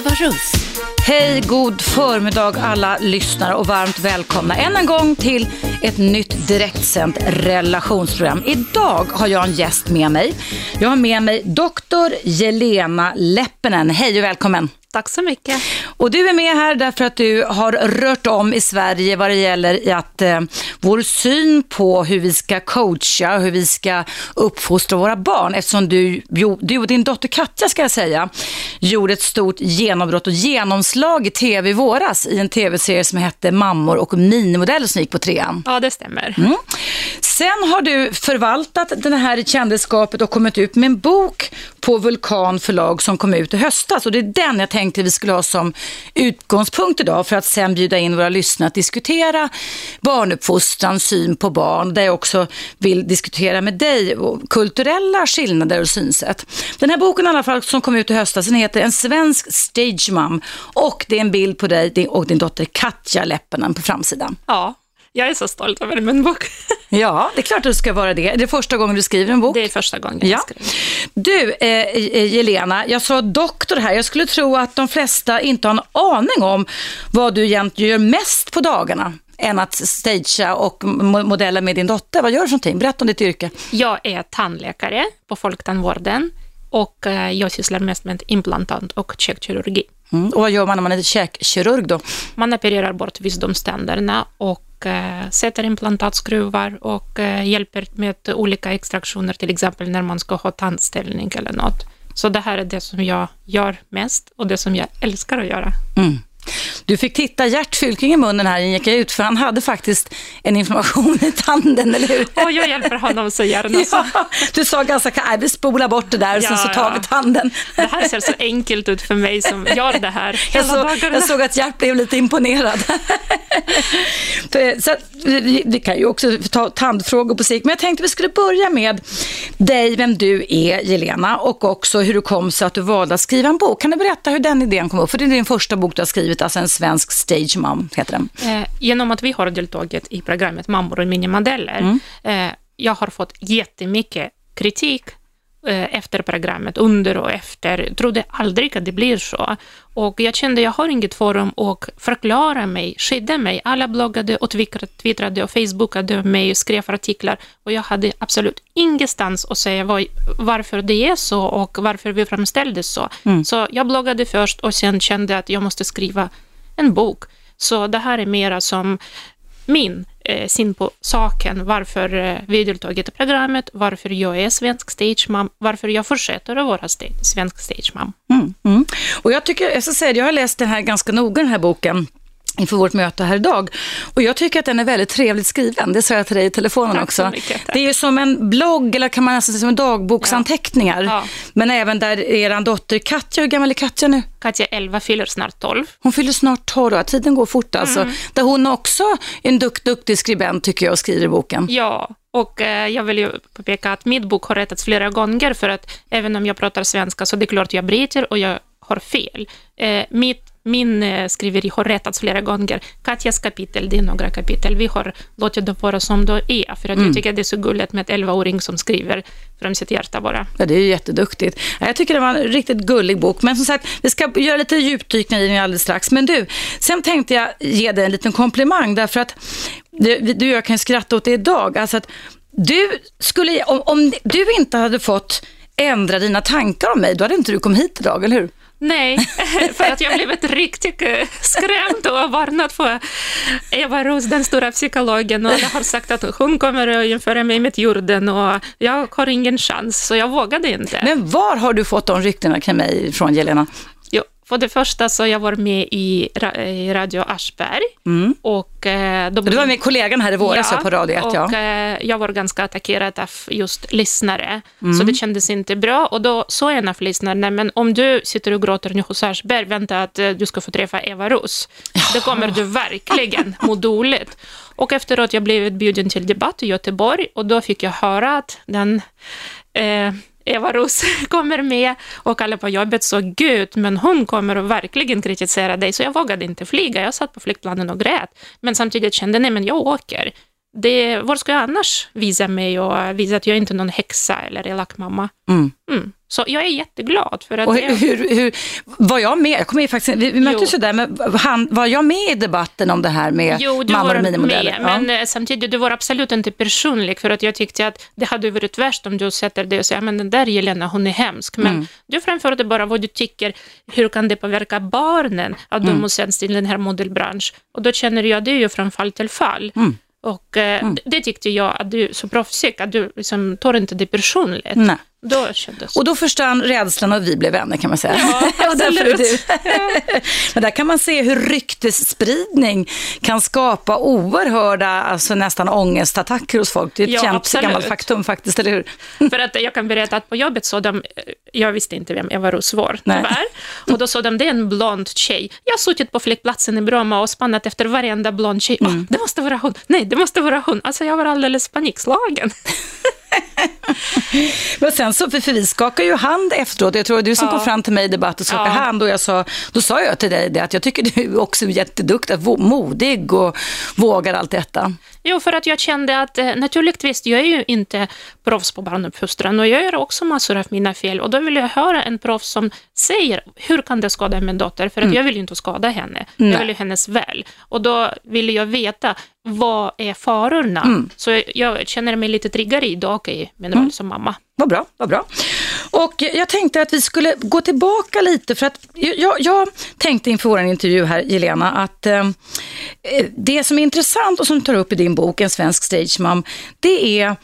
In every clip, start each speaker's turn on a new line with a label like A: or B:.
A: Eva Russ.
B: Hej, god förmiddag alla lyssnare och varmt välkomna än en gång till ett nytt direktsänt relationsprogram. Idag har jag en gäst med mig. Jag har med mig doktor Jelena Leppinen. Hej och välkommen.
C: Tack så mycket.
B: Och du är med här därför att du har rört om i Sverige vad det gäller att eh, vår syn på hur vi ska coacha, hur vi ska uppfostra våra barn. Eftersom du, du och din dotter Katja ska jag säga, gjorde ett stort genombrott och genomslag i tv i våras i en tv-serie som hette Mammor och minimodeller som gick på trean.
C: Ja, det stämmer.
B: Mm. Sen har du förvaltat det här kändisskapet och kommit ut med en bok på Vulkan förlag som kom ut i höstas. Och det är den jag tänkte vi skulle ha som utgångspunkt idag för att sen bjuda in våra lyssnare att diskutera barnuppfostran, syn på barn, där jag också vill diskutera med dig kulturella skillnader och synsätt. Den här boken i alla fall som kom ut i höstas, den heter En svensk stage mom och det är en bild på dig och din dotter Katja Leppinen på framsidan.
C: Ja, jag är så stolt över min bok.
B: Ja, det är klart att du ska vara det. Är det första gången du skriver en bok?
C: Det är första gången jag skriver.
B: Du, eh, Jelena, jag sa doktor här. Jag skulle tro att de flesta inte har en aning om vad du egentligen gör mest på dagarna än att stagea och modella med din dotter. Vad gör du för någonting? Berätta om ditt yrke.
C: Jag är tandläkare på Folktandvården och eh, jag sysslar mest med implantat och käkkirurgi.
B: Mm. Och vad gör man när man är käkkirurg då?
C: Man opererar bort visdomständerna och Eh, Eh, sätter implantatskruvar och eh, hjälper med olika extraktioner, till exempel när man ska ha tandställning eller något. Så det här är det som jag gör mest och det som jag älskar att göra.
B: Mm. Du fick titta Gert Fylking i munnen här, gick jag ut, för han hade faktiskt en information i tanden, eller hur?
C: Ja, jag hjälper honom så gärna. Så.
B: Ja, du sa ganska nej, vi spolar bort det där och ja, sen så tar vi tanden.
C: Det här ser så enkelt ut för mig som gör det här
B: jag, så,
C: dagarna.
B: jag såg att Gert blev lite imponerad. så vi, kan ju också ta tandfrågor på sikt, men jag tänkte vi skulle börja med dig, vem du är, Jelena, och också hur det kom sig att du valde att skriva en bok. Kan du berätta hur den idén kom upp? För det är din första bok du har skrivit skrivit, alltså en svensk stage mom heter den.
C: Eh, genom att vi har deltagit i programmet Mammor och minimodeller, mm. eh, jag har fått jättemycket kritik efter programmet, under och efter. Jag trodde aldrig att det blir så. Och jag kände, jag har inget forum att förklara mig, skydda mig. Alla bloggade och twittrade och facebookade mig och skrev artiklar och jag hade absolut ingenstans att säga var, varför det är så och varför vi framställdes så. Mm. Så jag bloggade först och sen kände att jag måste skriva en bok. Så det här är mera som min eh, syn på saken, varför eh, vi deltagit i programmet, varför jag är svensk stagemam, varför jag fortsätter att vara st svensk stagemam.
B: Mm, mm. Och jag tycker, jag ska säga, jag har läst den här ganska noga, den här boken inför vårt möte här idag. Och jag tycker att den är väldigt trevligt skriven. Det sa jag till dig i telefonen tack också.
C: Mycket,
B: det är ju som en blogg, eller kan man nästan säga som en dagboksanteckningar. Ja. Ja. Men även där er dotter Katja, hur gammal är Katja nu?
C: Katja 11 fyller snart 12.
B: Hon fyller snart 12, tiden går fort alltså. Mm. Där hon också är en dukt, duktig skribent tycker jag och skriver i boken.
C: Ja, och eh, jag vill ju påpeka att mitt bok har rättats flera gånger för att även om jag pratar svenska så det är klart jag bryter och jag har fel. Eh, mitt min eh, skriveri har rättats flera gånger. Katjas kapitel, det är några kapitel. Vi har låtit det vara som det är, för att mm. jag tycker det är så gulligt med en 11-åring som skriver från sitt hjärta bara.
B: Ja, det är ju jätteduktigt. Jag tycker det var en riktigt gullig bok. Men som sagt, vi ska göra lite djupdykning i den alldeles strax. Men du, sen tänkte jag ge dig en liten komplimang, därför att du, du och jag kan skratta åt det idag. Alltså att du skulle, om, om du inte hade fått ändra dina tankar om mig, då hade inte du kommit hit idag, eller hur?
C: Nej, för att jag blivit riktigt eh, skrämd och varnat för Eva Roos, den stora psykologen, och jag har sagt att hon kommer att jämföra mig med jorden och jag har ingen chans, så jag vågade inte.
B: Men var har du fått de ryktena kring mig från, Jelena?
C: För det första så jag var med i, Radio Aschberg. Mm. Och,
B: eh, du var med kollegan här i våras ja, på Radio 1.
C: Och,
B: ja.
C: Eh, jag var ganska attackerad av just lyssnare, mm. så det kändes inte bra. Och då sa en av lyssnarna, men om du sitter och gråter nu hos Aschberg, vänta att eh, du ska få träffa Eva Ros. Ja. Det kommer du verkligen må dåligt. Och efteråt jag blev bjuden till debatt i Göteborg och då fick jag höra att den eh, Eva Ros kommer med och alla på jobbet sa gud, men hon kommer att verkligen kritisera dig, så jag vågade inte flyga. Jag satt på flygplanen och grät, men samtidigt kände nej, men jag åker det, var ska jag annars visa mig och visa att jag inte är någon häxa eller elak mamma?
B: Mm.
C: Mm. Så jag är jätteglad för att
B: Och hur, hur, hur, var jag med? Jag kommer faktiskt, vi, vi möttes ju där, men han, var jag med i debatten om det här med
C: Jo, du
B: mammor och minimodeller?
C: med, men eh, samtidigt, du var absolut inte personlig, för att jag tyckte att det hade varit värst om du sätter dig och säger, men den där Jelena, hon är hemsk. Men
B: Mm.
C: du framförde bara vad du tycker, hur kan det påverka barnen att
B: Mm.
C: de måste sänds till den här modelbranschen? Och då känner jag, det ju från fall till fall.
B: Mm.
C: Och eh, det- det tyckte jag att du är så proffsig, att du liksom tar inte det personligt.
B: Nej.
C: Då kändes
B: Och då försvann rädslan och vi blev vänner kan man säga.
C: Ja,
B: och därför är du. Men där kan man se hur ryktesspridning kan skapa oerhörda, alltså nästan ångestattacker hos folk. Det är ett
C: Ja,
B: känt
C: absolut.
B: gammalt faktum faktiskt, eller hur?
C: För att jag kan berätta att på jobbet så de, jag visste inte vem Eva Rose var, tyvärr. Och då sa de, det är en blond tjej. Jag har suttit på flygplatsen i Bromma och spannat efter varenda blond tjej.
B: Mm.
C: Åh, det måste vara hon, nej, det måste vara hon. Alltså jag var alldeles panikslagen.
B: Men sen så, för, för vi skakade ju hand efteråt. Jag tror att du som
C: Ja.
B: kom fram till mig i debatt och skakade
C: Ja.
B: hand och jag sa, då sa jag till dig det att jag tycker du också är jätteduktig, modig och vågar allt detta.
C: Jo, för att jag kände att eh, naturligtvis, jag är ju inte proffs på barnuppfostran och jag gör också massor av mina fel och då vill jag höra en proffs som säger hur kan det skada min dotter? För att jag vill ju inte skada henne,
B: Nej.
C: jag vill ju hennes väl. Och då vill jag veta vad är farorna? Så jag, känner mig lite triggad idag i min roll som mamma.
B: Vad bra, vad bra. Och jag tänkte att vi skulle gå tillbaka lite för att jag, jag tänkte inför vår intervju här, Jelena, att eh, det som är intressant och som du tar upp i din bok, En svensk stagemam, det är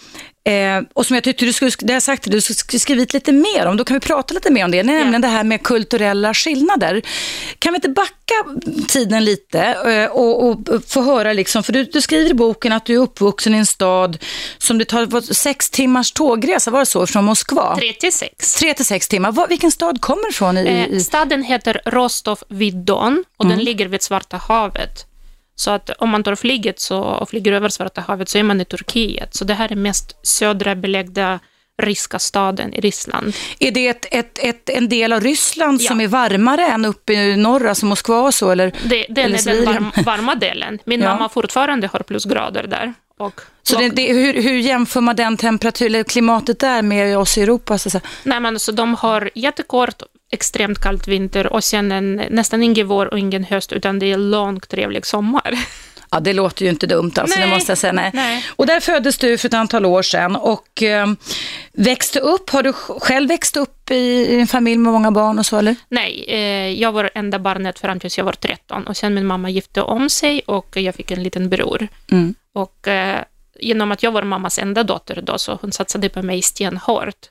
B: Eh, och som jag tyckte du skulle, det jag sagt, du skulle skrivit lite mer om, då kan vi prata lite mer om det, nämligen det här med kulturella skillnader. Kan vi inte backa tiden lite eh, och, och få höra, liksom, för du, du skriver i boken att du är uppvuxen i en stad som det tar sex timmars tågresa, var det så, från Moskva?
C: 36.
B: Tre till sex timmar. Var, vilken stad kommer ifrån? I,
C: Eh,
B: i,
C: staden heter Rostov vid Don och
B: Mm.
C: den ligger vid Svarta havet. Så att om man tar flyget så, och flyger över Svarta havet så är man i Turkiet. Så det här är mest södra belägda ryska staden i Ryssland.
B: är det ett, ett, ett, en del av Ryssland
C: Ja.
B: som är varmare än uppe i norr, alltså Moskva och så? Eller?
C: Det, den
B: Eller
C: är den
B: Sibirien.
C: varm, varma delen. Min
B: Ja.
C: mamma fortfarande har plusgrader där. Och,
B: Så det, det, hur, hur jämför man den temperatur, klimatet där med oss i Europa? Så
C: nej, men så de har jättekort, extremt kallt vinter och sen en, nästan ingen vår och ingen höst, utan det är lång, trevlig sommar.
B: Ja, det låter ju inte dumt alltså, det
C: Nej.
B: måste jag säga. Nej.
C: Nej.
B: Och där föddes du för ett antal år sedan och eh, växte upp. Har du själv växt upp i, i en familj med många barn och så eller?
C: Nej, eh, jag var enda barnet fram tills jag var 13 och sen min mamma gifte om sig och jag fick en liten bror.
B: Mm.
C: Och eh, genom att jag var mammas enda dotter då, så hon satsade på mig stenhårt.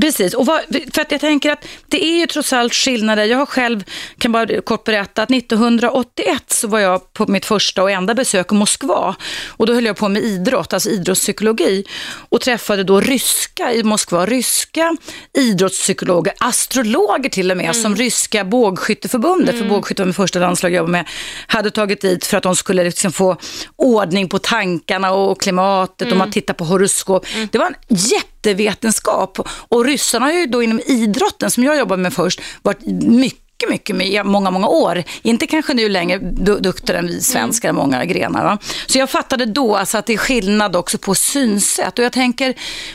B: Precis, och vad, för att jag tänker att det är ju trots allt skillnader. Jag har själv, kan bara kort berätta, att 1981 så var jag på mitt första och enda besök i Moskva. Och då höll jag på med idrott, alltså idrottspsykologi. Och träffade då ryska i Moskva, ryska idrottspsykologer, astrologer till och med, som ryska bågskytteförbundet, för bågskytte var min första landslag jag jobbade med, hade tagit dit för att de skulle liksom få ordning på tankarna och klimatet och man tittar på horoskop. Det var en jättevetenskap och ryssarna har ju då inom idrotten som jag jobbade med först varit mycket mycket, med många, många år. Inte kanske nu längre du, duktigare än vi svenskar i många grenar. Va? Så jag fattade då alltså att det är skillnad också på synsätt. Och jag tänker,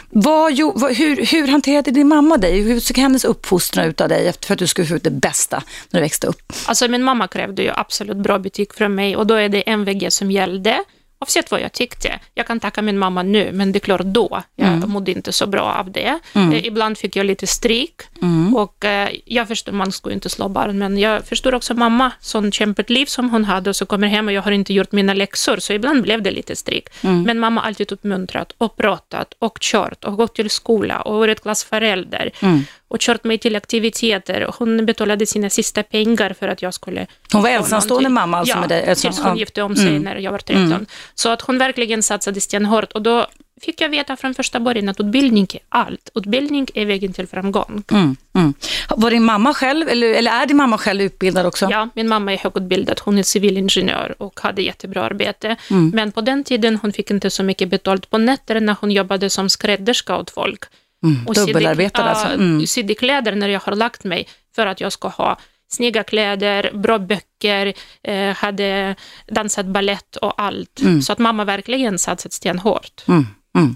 B: vad, vad, hur, hur hanterade din mamma dig? Hur såg hennes uppfostran ut av dig för att du skulle få ut det bästa när du växte upp?
C: Alltså min mamma krävde ju absolut bra betyg från mig och då är det MVG som gällde. Oavsett vad jag tyckte. Jag kan tacka min mamma nu, men det är klart då. Jag
B: Mm.
C: mådde inte så bra av det. Eh, ibland fick jag lite stryk.
B: Mm.
C: Och eh, jag förstår, man ska ju inte slå barn, men jag förstår också mamma, sån kämpigt liv som hon hade och så kommer hem och jag har inte gjort mina läxor, så ibland blev det lite stryk.
B: Mm.
C: Men mamma har alltid uppmuntrat och pratat och kört och gått till skola och varit klassförälder
B: Mm.
C: och kört mig till aktiviteter. Hon betalade sina sista pengar för att jag skulle
B: Hon var ensamstående mamma alltså
C: ja,
B: med dig? Alltså,
C: tills hon gifte om sig när jag var 13. Så att hon verkligen satsade stenhårt och då fick jag veta från första början att utbildning är allt. Utbildning är vägen till framgång.
B: Mm, mm. Var din mamma själv, eller, eller är din mamma själv utbildad också?
C: Ja, min mamma är högutbildad, hon är civilingenjör och hade jättebra arbete.
B: Mm.
C: Men på den tiden hon fick inte så mycket betalt på nätterna när hon jobbade som skrädderska åt folk.
B: Mm,
C: Och
B: dubbelarbetade alltså. Mm.
C: sydde kläder när jag har lagt mig för att jag ska ha snygga kläder, bra böcker, eh, hade dansat ballett och allt. Så att mamma verkligen satsat stenhårt.
B: Mm, mm.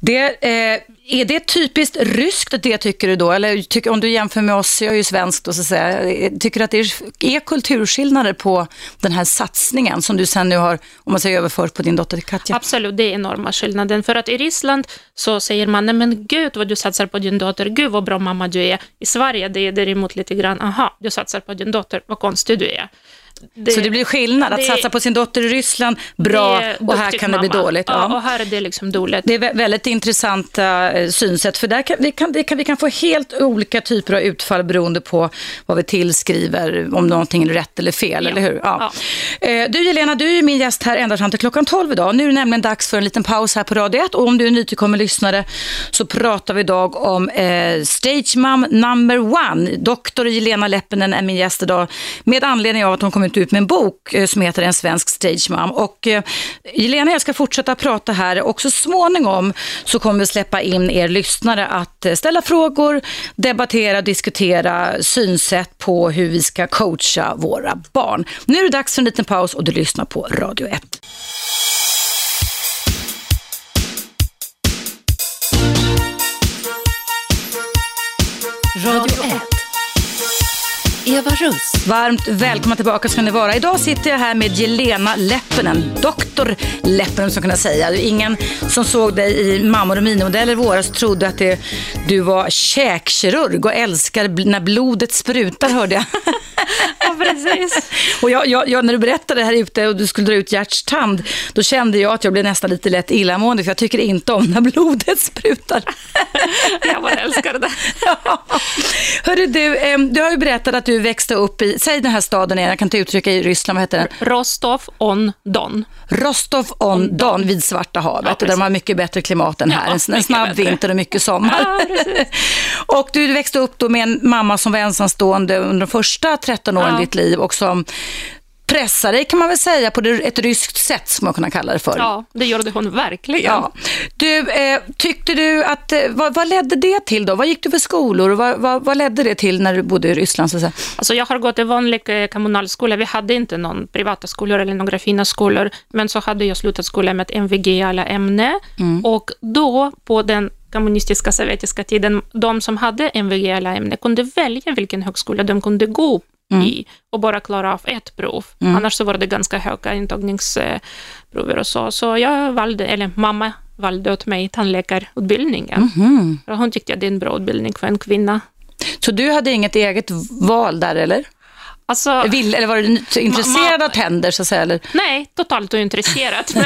B: Det, eh, är det typiskt ryskt det tycker du då? Eller tycker, om du jämför med oss, jag är ju svensk då så att säga, eh, tycker du att det är, är kulturskillnader på den här satsningen som du sen nu har, om man säger överfört på din dotter Katja?
C: Absolut, det är enorma skillnaden. För att i Ryssland så säger man, nej men gud vad du satsar på din dotter, gud vad bra mamma du är. I Sverige det är däremot lite grann, aha, du satsar på din dotter, vad konstig du är.
B: Det, så det blir skillnad, att det, satsa på sin dotter i Ryssland, bra, och här kan mamma. det bli dåligt.
C: Ja. ja. och här är det liksom dåligt.
B: Det är väldigt intressanta eh, synsätt, för där kan, vi, kan, kan, vi kan få helt olika typer av utfall beroende på vad vi tillskriver, om någonting är rätt eller fel, ja. eller hur? Ja. ja. Eh, du Jelena, du är min gäst här ända fram till klockan 12 idag. Nu är det nämligen dags för en liten paus här på Radio 1 och om du är nytillkommen lyssnare så pratar vi idag om eh, Stage Mom number one. Doktor Jelena Leppinen är min gäst idag med anledning av att hon kommer kommit ut med en bok eh, som heter En svensk stage mom. Och eh, Jelena, jag ska fortsätta prata här och så småningom så kommer vi släppa in er lyssnare att eh, ställa frågor, debattera, diskutera synsätt på hur vi ska coacha våra barn. Nu är det dags för en liten paus och du lyssnar på Radio 1. Radio 1. Eva Russ. Varmt välkomna tillbaka ska ni vara. Idag sitter jag här med Jelena Leppinen, doktor Leppinen som kunna säga. Ingen som såg dig i Mammor och minimodeller våras trodde att det, du var käkkirurg och älskar när blodet sprutar hörde jag.
C: ja, precis.
B: och jag, jag, jag, när du berättade här ute och du skulle dra ut hjärtstand, då kände jag att jag blev nästan lite lätt illamående för jag tycker inte om när blodet sprutar.
C: jag bara älskar det.
B: ja. Hörru du, du har ju berättat att du växte upp i, säg den här staden igen, jag kan inte uttrycka i Ryssland, vad heter den?
C: Rostov-on-Don.
B: Rostov-on-Don vid Svarta havet, ja, där de har mycket bättre klimat än här. En, en snabb bättre. vinter och mycket sommar. Ja, och du växte upp då med en mamma som var ensamstående under de första 13 åren i ditt liv och som pressa dig kan man väl säga på ett ryskt sätt som man kunna kalla det för.
C: Ja, det gjorde hon verkligen. Ja.
B: Du, eh, tyckte du att, eh, vad, vad, ledde det till då? Vad gick du för skolor och vad, vad, vad, ledde det till när du bodde i Ryssland? Så att säga?
C: Alltså jag har gått i vanlig eh, kommunalskola. Vi hade inte någon privata skolor eller några fina skolor, men så hade jag slutat skolan med ett MVG i alla ämnen mm. och då på den kommunistiska sovjetiska tiden, de som hade MVG i alla ämnen kunde välja vilken högskola de kunde gå mm. i och bara klara av ett prov. Mm. Annars så var det ganska höga intagningsprover och så. Så jag valde, eller mamma valde åt mig tandläkarutbildningen. Mm. hon tyckte att det är en bra utbildning för en kvinna.
B: Så du hade inget eget val där eller? Alltså, Vill, eller var du intresserad av tänder? Så att säga, eller?
C: Nej, totalt ointresserad.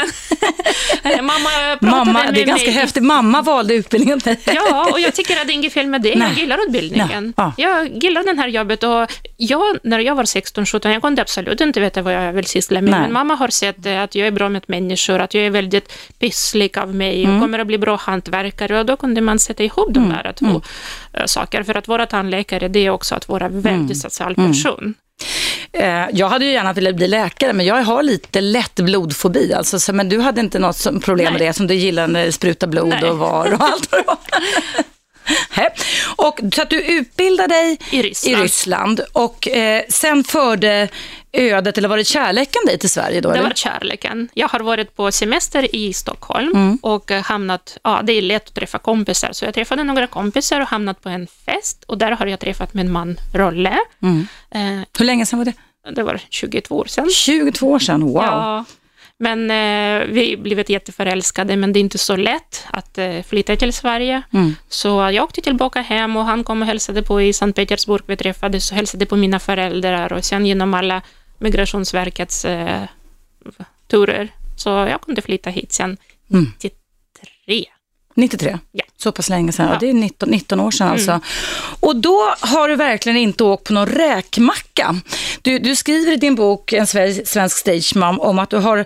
C: Men mamma pratade
B: mamma,
C: med
B: Det är ganska mig. häftigt. Mamma valde utbildningen.
C: ja, och jag tycker att det är inget fel med det. Nej. Jag gillar utbildningen. Ja. Jag gillar det här jobbet. Och jag, när jag var 16-17, jag kunde absolut inte veta vad jag vill syssla med. Nej. Men mamma har sett att jag är bra med människor, att jag är väldigt pysslig av mig mm. och kommer att bli bra hantverkare. Och då kunde man sätta ihop de mm. där två mm. saker. För att vara tandläkare, det är också att vara väldigt mm. social person.
B: Eh, jag hade ju gärna velat bli läkare, men jag har lite lätt blodfobi. Alltså, så, men du hade inte något problem Nej. med det, som du gillar när det sprutar blod Nej. och var och allt vad det var. och, så att du utbildade dig
C: i Ryssland,
B: i Ryssland och eh, sen förde ödet, eller var det kärleken dig till Sverige då?
C: Det
B: eller?
C: var kärleken. Jag har varit på semester i Stockholm mm. och hamnat, ja det är lätt att träffa kompisar, så jag träffade några kompisar och hamnat på en fest och där har jag träffat min man Rolle. Mm.
B: Eh, Hur länge sedan var det?
C: Det var 22 år sedan.
B: 22 år sedan, wow. Ja,
C: men eh, vi blivit jätteförälskade, men det är inte så lätt att eh, flytta till Sverige. Mm. Så jag åkte tillbaka hem och han kom och hälsade på i Sankt Petersburg. Vi träffades och hälsade på mina föräldrar och sen genom alla Migrationsverkets eh, turer. Så jag kunde flytta hit sen mm. 93.
B: 93?
C: Ja.
B: Så pass länge sedan, ja. det är 19, 19 år sedan mm. alltså. Och då har du verkligen inte åkt på någon räkmacka. Du, du skriver i din bok En svensk stage mom om att du har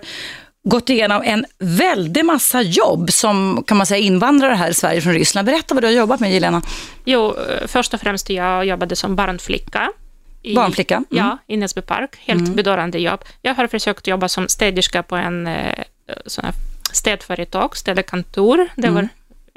B: gått igenom en väldig massa jobb som kan man säga invandrare här i Sverige från Ryssland. Berätta vad du har jobbat med Jelena.
C: Jo, först och främst jag jobbade som barnflicka
B: i, Barnflicka? Mm.
C: Ja, i Näsby park. Helt mm. bedårande jobb. Jag har försökt jobba som städerska på en eh, sån här städföretag, städkontor. Det mm. var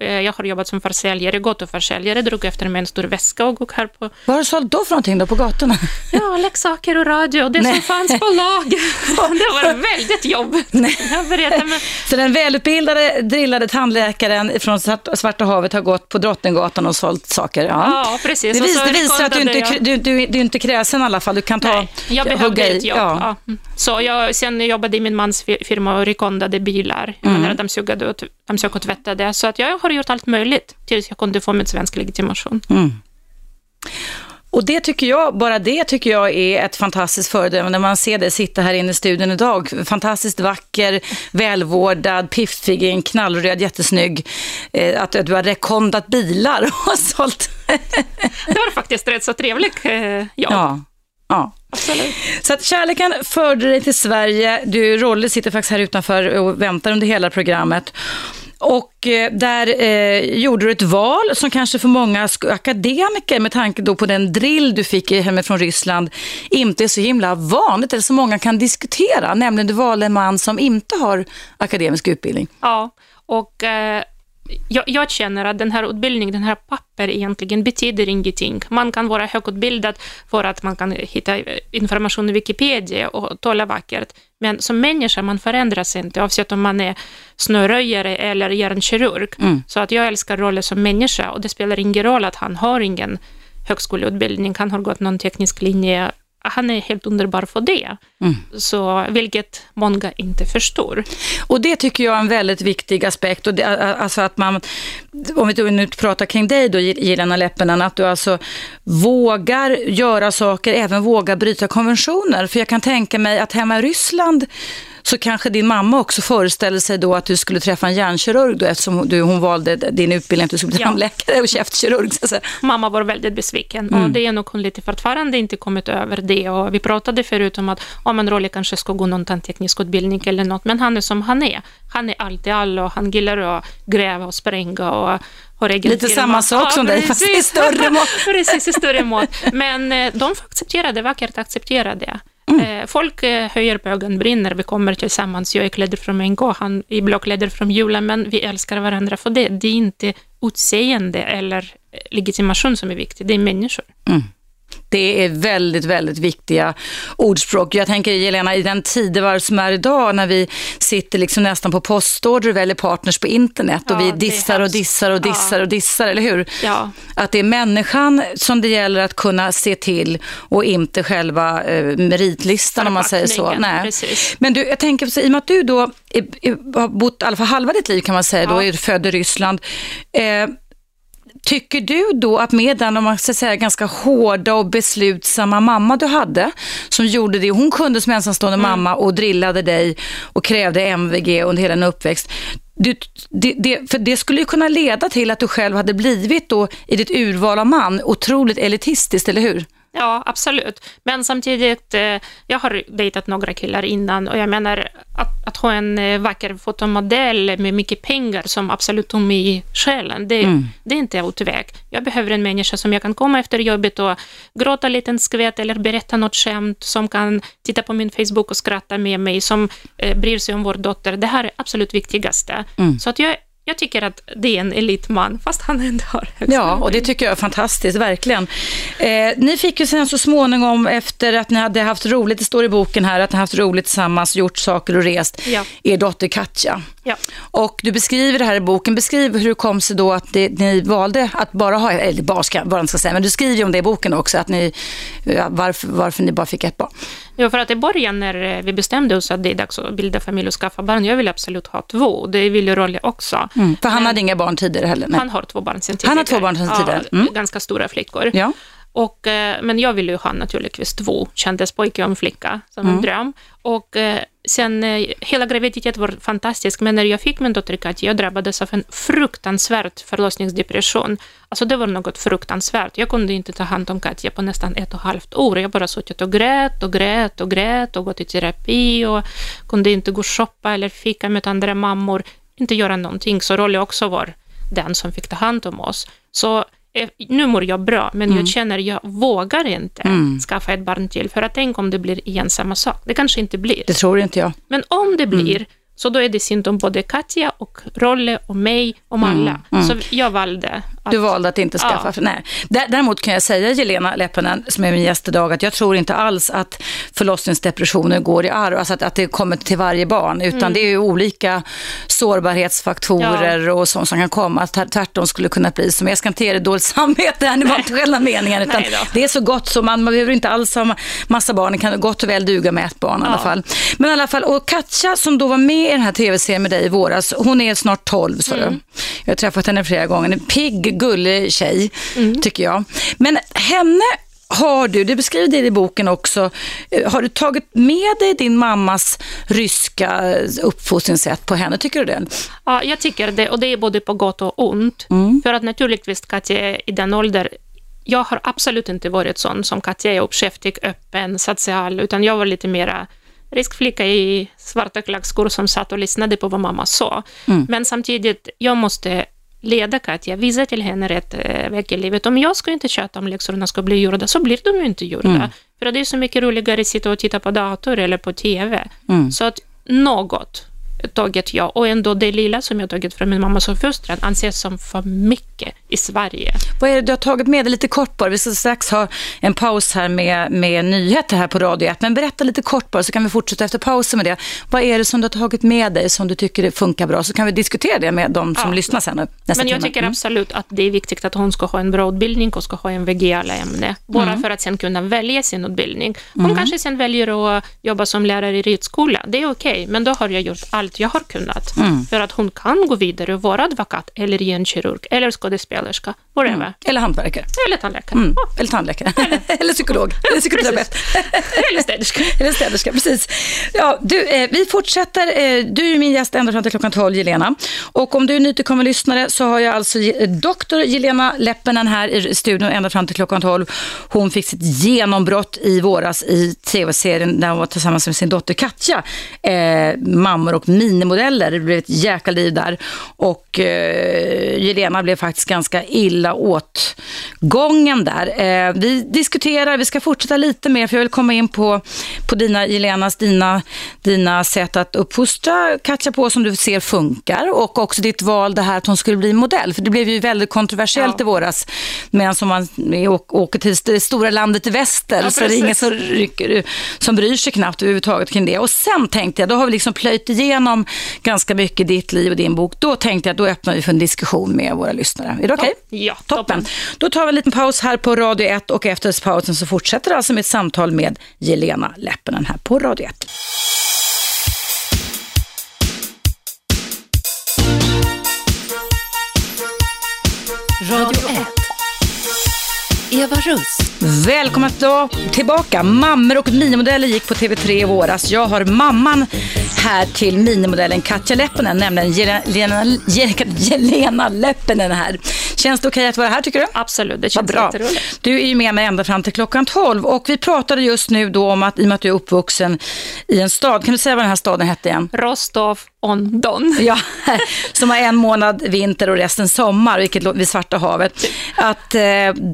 C: jag har jobbat som försäljare, gatuförsäljare, drog efter mig en stor väska och gick här på...
B: Vad har du sålt då för någonting då på gatorna?
C: Ja, leksaker och radio, det Nej. som fanns på lag. det var väldigt jobbigt. Nej. Jag.
B: Så den välutbildade, drillade tandläkaren från Svarta havet har gått på Drottninggatan och sålt saker?
C: Ja, ja precis.
B: Det, vis, det visar att du inte, jag... du, du, du är inte kräsen i alla fall, du kan ta... Nej,
C: jag behövde ett jobb. Ja. Ja. Så jag, sen jobbade i min mans firma och rekondade bilar. Jag mm. och, dammsög och tvättade. Så att jag har gjort allt möjligt tills jag kunde få min svensk legitimation. Mm.
B: Och det tycker jag, bara det tycker jag är ett fantastiskt föredöme när man ser dig sitta här inne i studion idag. Fantastiskt vacker, välvårdad, piffig, en knallröd, jättesnygg. Eh, att du har rekondat bilar och sålt.
C: det var faktiskt rätt så trevligt eh, jobb.
B: Ja. Ja. Absolut. Så att kärleken förde dig till Sverige. Du, Rolle sitter faktiskt här utanför och väntar under hela programmet. Och eh, där eh, gjorde du ett val som kanske för många akademiker, med tanke då på den drill du fick hemifrån Ryssland, inte är så himla vanligt, eller så många kan diskutera. Nämligen du valde en man som inte har akademisk utbildning.
C: Ja, och eh, jag, jag, känner att den här utbildningen, den här papper egentligen betyder ingenting. Man kan vara högutbildad för att man kan hitta information i Wikipedia och tala vackert, men som människa man förändras inte, oavsett om man är snöröjare eller hjärnkirurg. Mm. Så att jag älskar rollen som människa och det spelar ingen roll att han har ingen högskoleutbildning, han har gått någon teknisk linje han är helt underbar för det. Mm. Så, vilket många inte förstår.
B: Och det tycker jag är en väldigt viktig aspekt. Och det, alltså att man, om vi nu pratar kring dig då, Jelena Leppinen, att du alltså vågar göra saker, även vågar bryta konventioner. För jag kan tänka mig att hemma i Ryssland så kanske din mamma också föreställde sig då att du skulle träffa en hjärnkirurg då, eftersom du, hon valde din utbildning att du skulle bli ja. tandläkare och käftkirurg. Så
C: Mamma var väldigt besviken mm. och det är nog hon lite fortfarande inte kommit över det. Och vi pratade förut om att om en Rolly kanske ska gå någon tandteknisk utbildning eller något, men han är som han är. Han är allt i allo och han gillar att gräva och spränga och
B: Lite samma sak ja, som dig, fast i större mått.
C: precis, i större mått. Men eh, de får acceptera det, vackert acceptera det. Mm. Eh, folk eh, höjer på ögonbryn när vi kommer tillsammans. Jag är klädd från NK, han är blåklädd från julen, men vi älskar varandra för det. Det är inte utseende eller legitimation som är viktigt, det är människor. Mm.
B: Det är väldigt, väldigt viktiga ordspråk. Jag tänker Jelena, i den tidevarv som är idag när vi sitter liksom nästan på postorder och väljer partners på internet och ja, vi dissar och dissar och dissar ja. och dissar, eller hur? Ja. Att det är människan som det gäller att kunna se till och inte själva eh, meritlistan om man säger så. Nej. Precis. Men du, jag tänker, i och med att du då är, är, har bott i alla fall halva ditt liv kan man säga, då är född i Ryssland. Eh, Tycker du då att med den, om man ska säga, ganska hårda och beslutsamma mamma du hade, som gjorde det hon kunde som ensamstående mm. mamma och drillade dig och krävde MVG under hela din uppväxt. Du, det, det, för det skulle ju kunna leda till att du själv hade blivit då i ditt urval av man otroligt elitistiskt, eller hur?
C: Ja, absolut. Men samtidigt, eh, jag har dejtat några killar innan och jag menar att, att ha en eh, vacker fotomodell med mycket pengar som absolut tom i själen, det, mm. det är inte utväg. Jag behöver en människa som jag kan komma efter jobbet och gråta en liten skvätt eller berätta något skämt, som kan titta på min Facebook och skratta med mig, som eh, bryr sig om vår dotter. Det här är absolut viktigaste. Mm. Så att jag jag tycker att det är en elitman, fast han ändå har
B: Ja, och det tycker jag är fantastiskt, verkligen. Eh, ni fick ju sen så småningom, efter att ni hade haft roligt, det står i boken här, att ni haft roligt tillsammans, gjort saker och rest, ja. er dotter Katja. Ja. Och du beskriver det här i boken, beskriv hur det kom sig då att det, ni valde att bara ha, eller bara ska, bara ska säga, men du skriver ju om det i boken också, att ni, varför, varför ni bara fick ett barn.
C: Ja, för att i början när vi bestämde oss att det är dags att bilda familj och skaffa barn, jag vill absolut ha två, det vill ju Rolly också.
B: Mm, för han men, hade inga barn tidigare heller?
C: Nej. Han har två barn sedan
B: tidigare. Han har två barn sedan tidigare?
C: Mm. Ja, ganska stora flickor. Ja. Och, eh, men jag ville ju ha naturligtvis två, kändes pojke och flicka som mm. en dröm. Och eh, sen, eh, hela graviditeten var fantastisk, men när jag fick min dotter Katja, jag drabbades av en fruktansvärd förlossningsdepression. Alltså det var något fruktansvärt. Jag kunde inte ta hand om Katja på nästan ett och ett halvt år. Jag bara suttit och grät och grät och grät och gått i terapi och kunde inte gå och shoppa eller fika med andra mammor, inte göra någonting. Så Rolly också var den som fick ta hand om oss. Så nu mår jag bra, men mm. jag känner att jag vågar inte mm. skaffa ett barn till, för att tänk om det blir igen samma sak. Det kanske inte blir.
B: Det tror inte jag.
C: Men om det blir, mm. Så då är det synd om både Katja och Rolle och mig, om
B: Mm,
C: alla. Så jag valde att...
B: Du valde att inte skaffa.
C: Ja.
B: Nej. Dä- Däremot kan jag säga, Jelena Leppänen, som är min gäst idag, att jag tror inte alls att förlossningsdepressioner går i arv, alltså att, att det kommer till varje barn, utan
C: Mm.
B: det är olika sårbarhetsfaktorer och sånt som kan komma. Att Tvärtom skulle kunna bli som, jag ska inte ge dig dåligt samvete, här, det var inte själva meningen, utan det är så gott så man, man behöver inte alls ha ma- massa barn, det kan gott och väl duga med ett barn i alla
C: Ja.
B: fall. Men i alla fall, och Katja som då var med i den här tv-serien med dig i våras, hon är snart 12 sa
C: Mm.
B: du. Jag har träffat henne flera gånger, en pigg, gullig tjej
C: Mm.
B: tycker jag. Men henne har du, det beskriver det i boken också, eh, har du tagit med dig din mammas ryska uppfostringssätt på henne, tycker du det?
C: Ja, jag tycker det, och det är både på gott och ont.
B: Mm.
C: För att naturligtvis, Katja är i den ålder, jag har absolut inte varit sån som Katja är, uppkäftig, öppen, social, utan jag var lite mera riskflicka i svarta klackskor som satt och lyssnade på vad mamma sa.
B: Mm.
C: Men samtidigt, jag måste leda Katja, visa till henne rätt eh, väg i livet. Om jag ska inte tjata om läxorna ska bli gjorda, så blir de ju inte gjorda.
B: Mm.
C: För det är så mycket roligare att sitta och titta på dator eller på TV.
B: Mm.
C: Så att något tagit jag, och ändå det lilla som jag tagit från min mammas uppfostran anses som för mycket i Sverige.
B: Vad är det du har tagit med dig lite kort bara? Vi ska strax ha en paus här med, med nyheter här på Radio 1, men berätta lite kort bara så kan vi fortsätta efter pausen med det. Vad är det som du har tagit med dig som du tycker funkar bra? Så kan vi diskutera det med de som
C: Ja.
B: lyssnar sen nu, nästa
C: Men jag
B: timme.
C: tycker
B: Mm.
C: absolut att det är viktigt att hon ska ha en bra utbildning och ska ha en VG alla ämnen, bara
B: Mm.
C: för att sen kunna välja sin utbildning. Hon kanske sen väljer att jobba som lärare i ridskola, det är okej, men då har jag gjort allt jag har kunnat.
B: Mm.
C: För att hon kan gå vidare och vara advokat, eller hjärnkirurg, eller skådespelerska, whatever.
B: Eller hantverkare.
C: Eller tandläkare.
B: Mm.
C: Ja,
B: Eller tandläkare. Eller psykolog. Eller psykoterapeut.
C: eller städerska.
B: Eller städerska, precis. Ja, du, eh, vi fortsätter. Eh, du är min gäst ända fram till klockan 12, Jelena. Och om du är nytillkommen lyssnare så har jag alltså doktor Jelena Leppinen här i studion ända fram till klockan 12. Hon fick sitt genombrott i våras i tv-serien där hon var tillsammans med sin dotter Katja. Eh, mammor och minimodeller. Det blev ett jäkla liv där. Och eh, Jelena blev faktiskt ganska illa åtgången där. Eh, vi diskuterar, vi ska fortsätta lite mer för jag vill komma in på, på dina, Jelenas, dina, dina sätt att uppfostra Katja på som du ser funkar och också ditt val det här att hon skulle bli modell. För det blev ju väldigt kontroversiellt
C: Ja.
B: i våras. Men som man åker till det stora landet i väster
C: Ja,
B: så är det ingen som, rycker, som bryr sig knappt överhuvudtaget kring det. Och sen tänkte jag, då har vi liksom plöjt igenom ganska mycket ditt liv och din bok. Då tänkte jag, då öppnar vi för en diskussion med våra lyssnare. Är det okej?
C: Ja,
B: Toppen.
C: toppen.
B: Då tar vi en liten paus här på Radio 1 och efter pausen så fortsätter alltså med ett samtal med Jelena Leppinen här på Radio 1.
A: Radio 1. Eva Russ.
B: Välkomna tillbaka. Mammor och minimodeller gick på TV3 i våras. Jag har mamman här till minimodellen Katja Leppinen, nämligen Jelena, Jelena, Jelena Leppinen här. Känns det okej att vara här tycker du?
C: Absolut, det känns
B: bra.
C: jätteroligt.
B: Du är ju med mig ända fram till klockan 12 och vi pratade just nu då om att i och med att du är uppvuxen i en stad, kan du säga vad den här staden hette igen?
C: Rostov on Don.
B: Ja, som har en månad vinter och resten sommar, vilket vid Svarta havet. Att eh,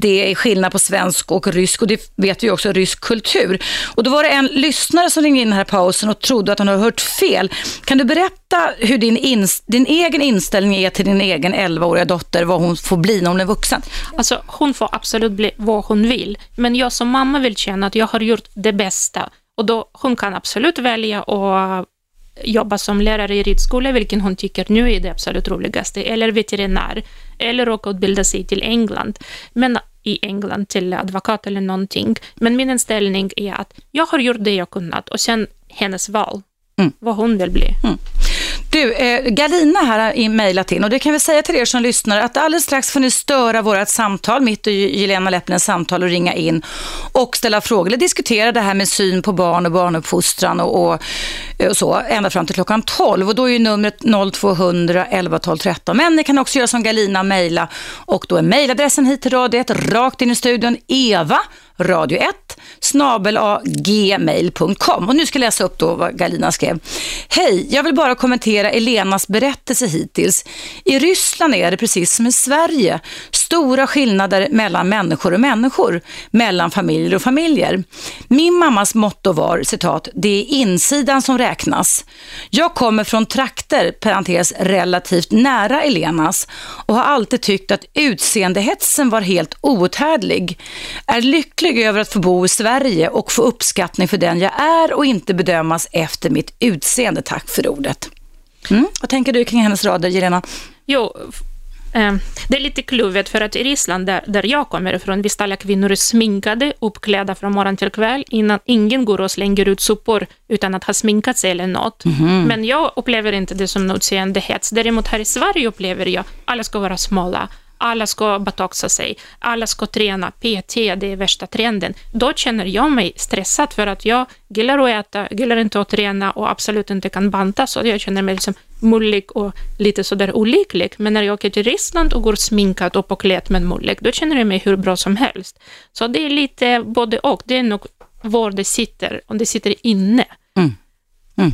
B: det är skillnad på svensk och rysk och det vet vi också, rysk kultur. Och då var det en lyssnare som ringde in den här pausen och trodde att han hade hört fel. Kan du berätta hur din, din egen inställning är till din egen 11-åriga dotter, vad hon får bli när hon är vuxen?
C: Alltså, hon får absolut bli vad hon vill, men jag som mamma vill känna att jag har gjort det bästa. Och då, hon kan absolut välja att jobba som lärare i ridskola, vilken hon tycker nu är det absolut roligaste, eller veterinär, eller åka och utbilda sig till England, men i England till advokat eller någonting. Men min inställning är att jag har gjort det jag kunnat och sen hennes val,
B: Mm.
C: vad hon vill bli.
B: Du, eh, Galina här har mejlat in och det kan vi säga till er som lyssnar att alldeles strax får ni störa vårt samtal, mitt och Jelena Leppinens samtal och ringa in och ställa frågor eller diskutera det här med syn på barn och barnuppfostran och, och, och så ända fram till klockan 12 och då är ju numret 0200 11 12 13. Men ni kan också göra som Galina, mejla och då är mejladressen hit till radiet rakt in i studion eva radio1 snabelagmail.com. Och nu ska jag läsa upp då vad Galina skrev. Hej, jag vill bara kommentera Elenas berättelse hittills. I Ryssland är det precis som i Sverige. Stora skillnader mellan människor och människor, mellan familjer och familjer. Min mammas motto var, citat, det är insidan som räknas. Jag kommer från trakter, parentes, relativt nära Elenas och har alltid tyckt att utseendehetsen var helt outhärdlig. Är lycklig över att få bo i Sverige och få uppskattning för den jag är och inte bedömas efter mitt utseende. Tack för ordet. Mm. Vad tänker du kring hennes rader, Jelena?
C: Jo, eh, det är lite kluvet, för att i Ryssland, där, där jag kommer ifrån, visst alla kvinnor är sminkade, uppklädda från morgon till kväll, innan ingen går och slänger ut sopor utan att ha sminkat sig eller något.
B: Mhm.
C: Men jag upplever inte det som utseendehets. Däremot här i Sverige upplever jag alla ska vara smala, alla ska batoxa sig, alla ska träna, PT, det är värsta trenden. Då känner jag mig stressad för att jag gillar att äta, gillar inte att träna och absolut inte kan banta, så jag känner mig liksom mullig och lite sådär olycklig. Men när jag åker till Ryssland och går sminkad och påklädd men mullig, då känner jag mig hur bra som helst. Så det är lite både och. Det är nog var det sitter, om det sitter inne. Mm. Mm.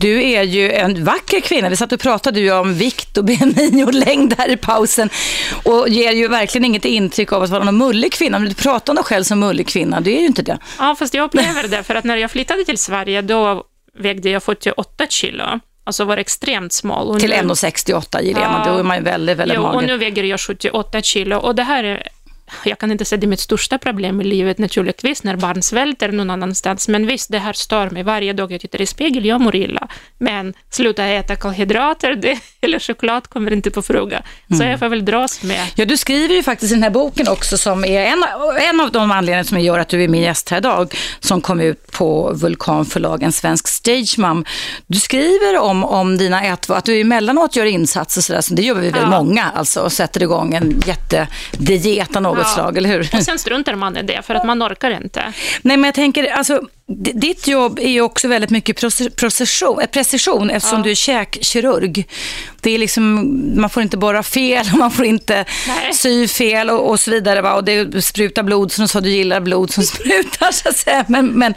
B: Du är ju en vacker kvinna. Vi satt och pratade ju om vikt och BMI och längd här i pausen och ger ju verkligen inget intryck av att vara någon mullig kvinna. Men du pratar om dig själv som mullig kvinna, du är ju inte det.
C: Ja, fast jag upplever det, för att när jag flyttade till Sverige, då vägde jag 48 kilo. Alltså var extremt smal. Och
B: Till
C: nu-
B: 1,68 Jelena,
C: Ja.
B: då är man ju väldigt, väldigt
C: Jo, och
B: mager.
C: nu väger jag 78 kilo. Och det här är, jag kan inte säga det är mitt största problem i livet naturligtvis, när barn svälter någon annanstans. Men visst, det här stör mig. Varje dag jag tittar i spegel, jag mår illa. Men sluta äta kolhydrater det, eller choklad kommer inte på fråga. Så jag får väl dras med.
B: Ja, du skriver ju faktiskt i den här boken också som är en, en av de anledningar som gör att du är min gäst här idag, som kom ut på Vulkanförlag, en svensk stagemam. Du skriver om, om dina ätvanor, att du emellanåt gör insatser sådär, så det gör vi väl
C: Ja.
B: många, alltså, och sätter igång en jättediet av något
C: Ja.
B: slag, eller hur?
C: Och sen struntar man i det, för att man orkar inte.
B: Nej, men jag tänker, alltså, ditt jobb är ju också väldigt mycket precision, eh, precision eftersom
C: Ja.
B: du är käkkirurg. Det är liksom, man får inte borra fel, och man får inte
C: Nej.
B: sy fel och, och så vidare. Va? Och det sprutar blod, som du sa, du gillar blod som sprutar, så att säga. Men, men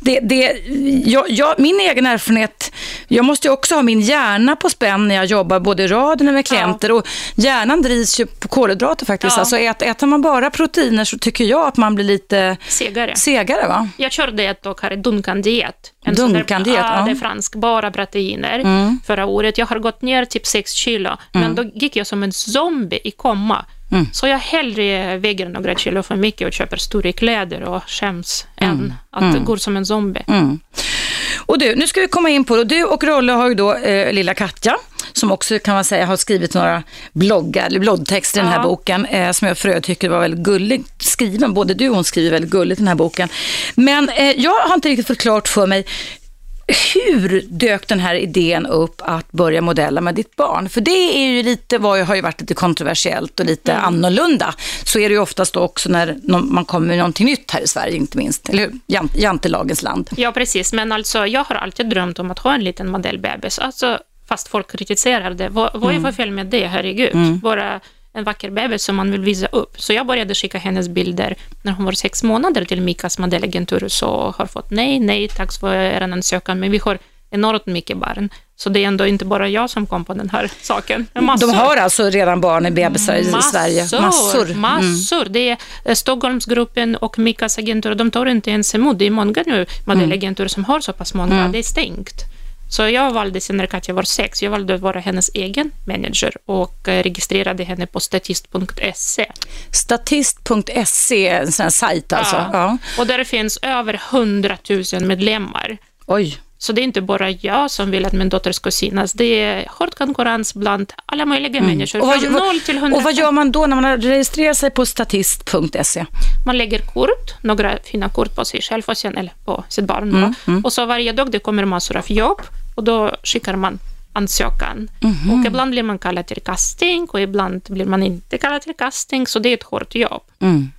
B: det, det, jag, jag, min egen erfarenhet, jag måste ju också ha min hjärna på spänn när jag jobbar både i radion och med klienter. Och hjärnan drivs ju på kolhydrater faktiskt.
C: Ja.
B: Alltså, ät, äter man bara proteiner så tycker jag att man blir lite
C: Segare.
B: segare. Va?
C: Jag körde ett. En
B: Duncan-diet,
C: sån där-
B: ja.
C: Det är fransk, bara proteiner.
B: Mm.
C: Förra året, jag har gått ner typ 6 kilo, men då gick jag som en zombie i komma.
B: Mm.
C: Så jag hellre väger några kilo för mycket och köper stora kläder och skäms
B: Mm.
C: än att gå som en zombie.
B: Och du, nu ska vi komma in på det. Du och Rolle har ju då eh, lilla Katja, som också kan man säga har skrivit några bloggar, eller bloggtexter i den här
C: Ja.
B: boken, eh, som jag för övrigt tycker var väldigt gulligt skriven. Både du och hon skriver väldigt gulligt i den här boken. Men eh, jag har inte riktigt fått klart för mig, hur dök den här idén upp att börja modella med ditt barn? För det är ju lite, var, har ju varit lite kontroversiellt och lite annorlunda. Så är det ju oftast också när man kommer med någonting nytt här i Sverige, inte minst. Eller hur? Jant, jantelagens land.
C: Ja, precis. Men alltså, jag har alltid drömt om att ha en liten modellbebis. Alltså, fast folk kritiserar det. Vad, vad
B: Mm.
C: är för fel med det? Herregud. Bara en vacker bebis som man vill visa upp. Så jag började skicka hennes bilder när hon var sex månader till Mikas modellagentur så har fått nej, nej, tack för er ansökan, men vi har enormt mycket barn. Så det är ändå inte bara jag som kom på den här saken. Massor.
B: De har alltså redan barn i bebisar i Sverige?
C: Massor.
B: Mm.
C: Massor. Det är eh, Stockholmsgruppen och Mikas agentur, de tar inte ens emot. Det är många nu modellagenturer som har så pass många.
B: Mm.
C: Det är stängt. Så jag valde sen när Katja var sex, jag valde att vara hennes egen manager och eh, registrerade henne på statist.se.
B: Statist.se, en sån här sajt alltså? Ja.
C: Ja. Och där finns över 100 000 medlemmar.
B: Oj.
C: Så det är inte bara jag som vill att min dotter ska synas, det är hård konkurrens bland alla möjliga människor.
B: Mm. Och vad,
C: Från 0 till 100.
B: och vad gör man då när man har registrerat sig på statist.se?
C: Man lägger kort, några fina kort på sig själv och sen, eller på sitt barn.
B: Mm,
C: Då. Och så varje dag det kommer massor av jobb och då skickar man ansökan.
B: Mhm.
C: Och ibland blir man kallad till casting och ibland blir man inte kallad till casting, så det är ett hårt jobb.
B: Mm.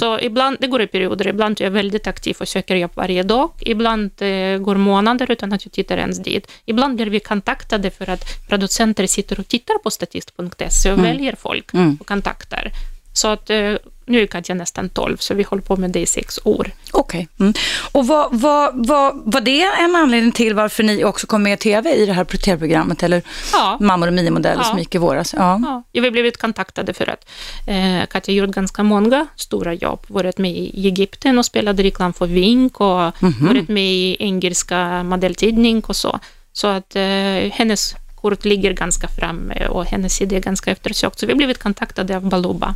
C: Så ibland, det går i perioder, ibland är jag väldigt aktiv och söker jobb varje dag. Ibland eh, går månader utan att jag tittar ens dit. Ibland blir vi kontaktade för att producenter sitter och tittar på statist.se och väljer folk och kontaktar. Så att eh, nu är Katja nästan 12, så vi håller på med det i sex år.
B: Okej. Mm. Och vad, vad, vad, var det en anledning till varför ni också kom med i tv i det här tv-programmet, eller
C: Ja.
B: Mammor och minimodeller som
C: Ja.
B: gick i våras? Ja.
C: Ja, jag har blivit kontaktade för att eh, Katja gjort ganska många stora jobb. Varit med i Egypten och spelade reklam för Vink och varit med i engelska modelltidning och så. Så att eh, hennes kort ligger ganska framme och hennes idé är ganska eftersökt. Så vi har blivit kontaktade av Baluba.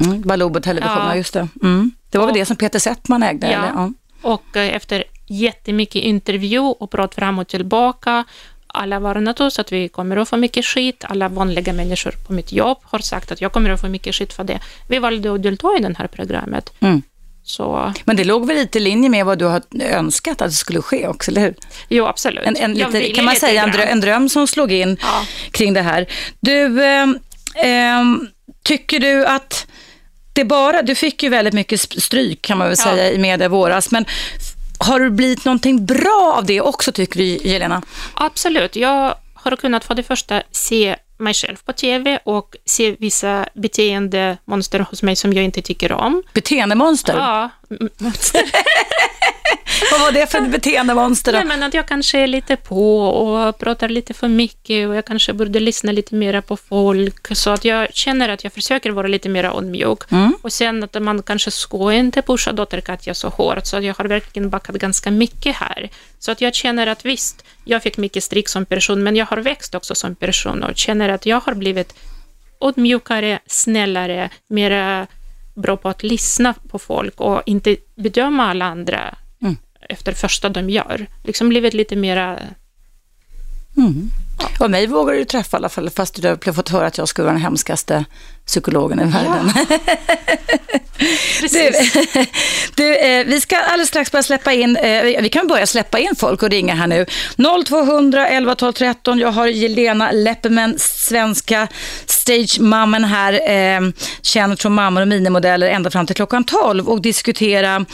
B: Mm. Balubo Television, ja. Just det. Mm. Det var väl
C: Och-
B: det som Peter Settman ägde?
C: Ja.
B: Eller? Ja.
C: Och eh, efter jättemycket intervju och prat fram och tillbaka, alla varnat oss att vi kommer att få mycket skit. Alla vanliga människor på mitt jobb har sagt att jag kommer att få mycket skit för det. Vi valde att delta i det här programmet.
B: Mm.
C: Så
B: Men det låg väl lite i linje med vad du har önskat att det skulle ske också, eller hur?
C: jo, absolut.
B: En, en lite, kan man säga en dröm, en dröm som slog in
C: Ja.
B: kring det här. Du, ehm, ehm, tycker du att det bara, du fick ju väldigt mycket stryk kan man väl
C: Ja.
B: säga i media våras, men har det blivit någonting bra av det också tycker du Jelena?
C: Absolut. Jag har kunnat för det första se mig själv på TV och se vissa beteendemonster hos mig som jag inte tycker om.
B: Beteendemonster?
C: Ja, m- monster.
B: Vad var det för beteendemonster då?
C: Nej, men att jag kanske är lite på och pratar lite för mycket och jag kanske borde lyssna lite mera på folk. Så att jag känner att jag försöker vara lite mer ödmjuk.
B: Mm.
C: Och sen att man kanske ska inte pusha Katja så hårt, så att jag har verkligen backat ganska mycket här. Så att jag känner att visst, jag fick mycket stryk som person, men jag har växt också som person och känner att jag har blivit ödmjukare, snällare, mera bra på att lyssna på folk och inte bedöma alla andra efter första de gör. Liksom blivit lite mera... Mm.
B: Och mig vågar du träffa i alla fall, fast du har fått höra att jag skulle vara den hemskaste psykologen i världen. Du, du, eh, vi ska alldeles strax börja släppa in, eh, vi kan börja släppa in folk och ringa här nu. 0200 11 12 13. Jag har Jelena Lepperman, svenska stagemammen här, eh, känd från mammor och minimodeller ända fram till klockan 12 och diskutera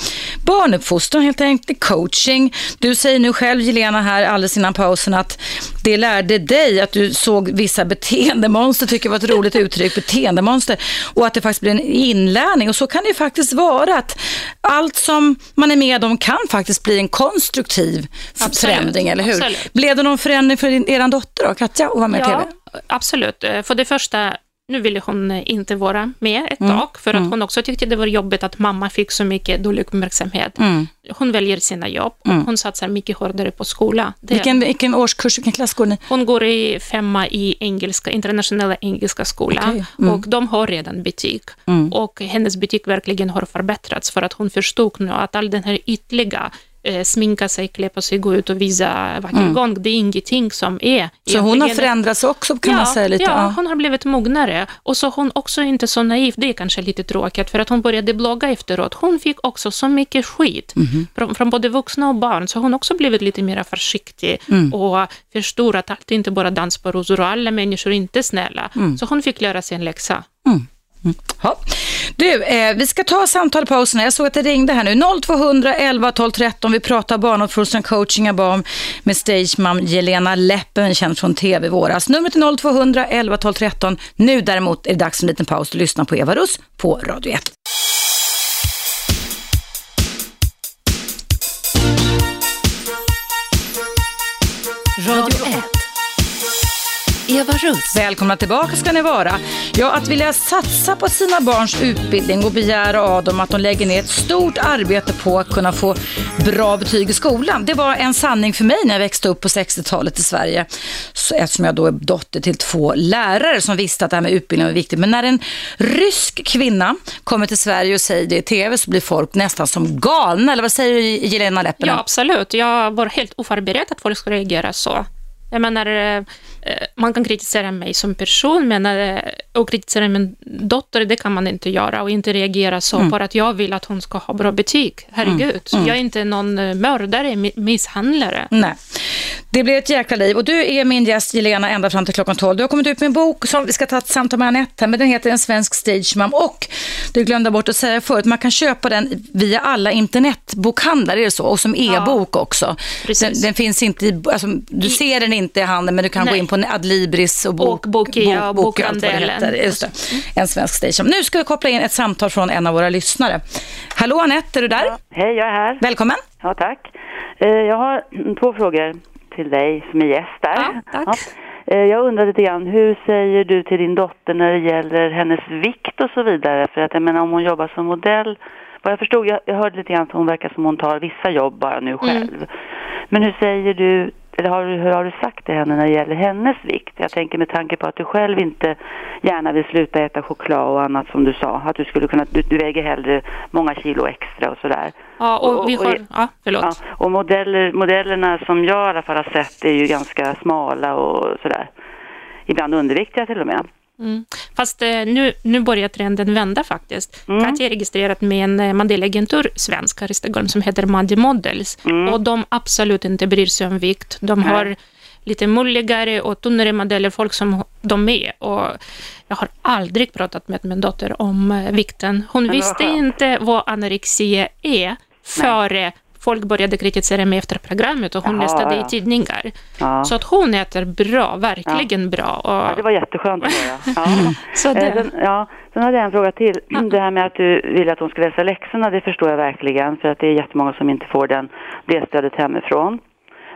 B: barnuppfostran helt enkelt, coaching. Du säger nu själv Jelena här alldeles innan pausen att det lärde dig att du såg vissa beteendemonster, tycker jag var ett roligt uttryck, beteendemonster, och att det faktiskt blir en inlärning. Och så kan det ju faktiskt vara att allt som man är med om kan faktiskt bli en konstruktiv
C: Absolut,
B: förändring, eller hur?
C: absolut.
B: Blev det någon förändring för din, er dotter då, Katja, att vara med i TV?
C: Ja, absolut. Eh, För det första, nu ville hon eh, inte vara med ett
B: Mm.
C: tag, för att hon också tyckte det var jobbigt att mamma fick så mycket dålig uppmärksamhet.
B: Mm.
C: Hon väljer sina jobb och hon satsar mycket hårdare på skola. Det,
B: Vilken, vilken årskurs, vilken klass går ni?
C: Hon går i femma i engelska, internationella engelska skola
B: Okej. Mm.
C: och de har redan betyg. Och hennes betyg verkligen har förbättrats för att hon förstod nu att all den här ytliga sminka sig, klä på sig, gå ut och visa vacker gång, det är ingenting som är...
B: Mm. Så hon har förändrats också kan man säga lite?
C: Ja, hon har blivit mognare. Och så hon också inte så naiv, det är kanske lite tråkigt, för att hon började blogga efteråt. Hon fick också så mycket skit
B: Mhm.
C: från, från både vuxna och barn, så hon också blivit lite mer försiktig
B: Mm.
C: och förstår att allt är inte bara dans på rosor och alla människor är inte snälla.
B: Mm.
C: Så hon fick lära sig en läxa. Mm.
B: Ja. Du, eh, vi ska ta samtalpauserna. Jag såg att det ringde här nu. 0200 11 12 13. Vi pratar barnuppfostran, coaching av barn med stagemam Jelena Leppen, känd från TV i våras. Numret är 0200 11 12 13. Nu däremot är det dags för en liten paus och lyssna på Eva Russ på Radio 1.
A: Radio 1. Eva Russ.
B: Välkomna tillbaka ska ni vara. Ja, att vilja satsa på sina barns utbildning och begära av dem att de lägger ner ett stort arbete på att kunna få bra betyg i skolan. Det var en sanning för mig när jag växte upp på 60-talet i Sverige. Så, eftersom jag då är dotter till två lärare som visste att det här med utbildning var viktigt. Men när en rysk kvinna kommer till Sverige och säger det i TV så blir folk nästan som galna. Eller vad säger du Jelena Leppinen?
C: Ja, absolut. Jag var helt oförberedd att folk skulle reagera så. Jag menar, eh, man kan kritisera mig som person, men eh, och kritisera min dotter, det kan man inte göra och inte reagera så
B: Mm.
C: för att jag vill att hon ska ha bra betyg. Herregud, jag är inte någon eh, mördare, mi- misshandlare.
B: Nej. Det blir ett jäkla liv. Och du är min gäst Jelena ända fram till klockan 12. Du har kommit ut med en bok som vi ska ta ett samtal med Anette men den heter En svensk stagemam. Och du glömde bort att säga förut, man kan köpa den via alla internetbokhandlar, är det så? Och som e-bok ja, också. Den, den, finns inte i, alltså, du ser den inte i handeln, men du kan Nej. gå in på Adlibris och, bok,
C: och Bokia och
B: Bokandelen. Just det. En svensk stagemam. Nu ska vi koppla in ett samtal från en av våra lyssnare. Hallå Anette, är du där? Ja.
D: Hej, jag är här.
B: Välkommen.
D: Ja, tack. Eh, jag har två frågor till dig som är gäst där.
C: Ja, tack.
D: Ja. Eh, jag undrar lite grann, hur säger du till din dotter när det gäller hennes vikt och så vidare? För att jag menar om hon jobbar som modell, vad jag förstod, jag, jag hörde lite grann att hon verkar som hon tar vissa jobb bara nu mm. själv. Mm. Men hur säger du eller har, hur har du sagt till henne när det gäller hennes vikt? Jag tänker med tanke på att du själv inte gärna vill sluta äta choklad och annat som du sa. Att du skulle kunna, du, du väger hellre många kilo extra och sådär.
C: Ja, och, och vi har, och, ja, förlåt. Ja,
D: och modeller, modellerna som jag i alla fall har sett är ju ganska smala och sådär. Ibland underviktiga till och med.
C: Mm. Fast eh, nu, nu börjar trenden vända faktiskt. Mm. Katja är registrerat med en eh, modellagentur, svensk här i Stockholm, som heter Madi Models. Mm. Och de absolut inte bryr sig om vikt. De har lite mulligare och tunnare modeller, folk som de är. Och jag har aldrig pratat med min dotter om eh, vikten. Hon visste inte vad anorexia är före folk började kritisera mig efter programmet och hon Jaha, läste det i tidningar. Ja. Så att hon äter bra, verkligen ja. bra. Och...
D: Ja, det var jätteskönt att höra. Ja. Så det... Eh, sen, ja, sen hade jag en fråga till. Det här med att du vill att hon ska läsa läxorna, det förstår jag verkligen. För att det är jättemånga som inte får den, det stödet hemifrån.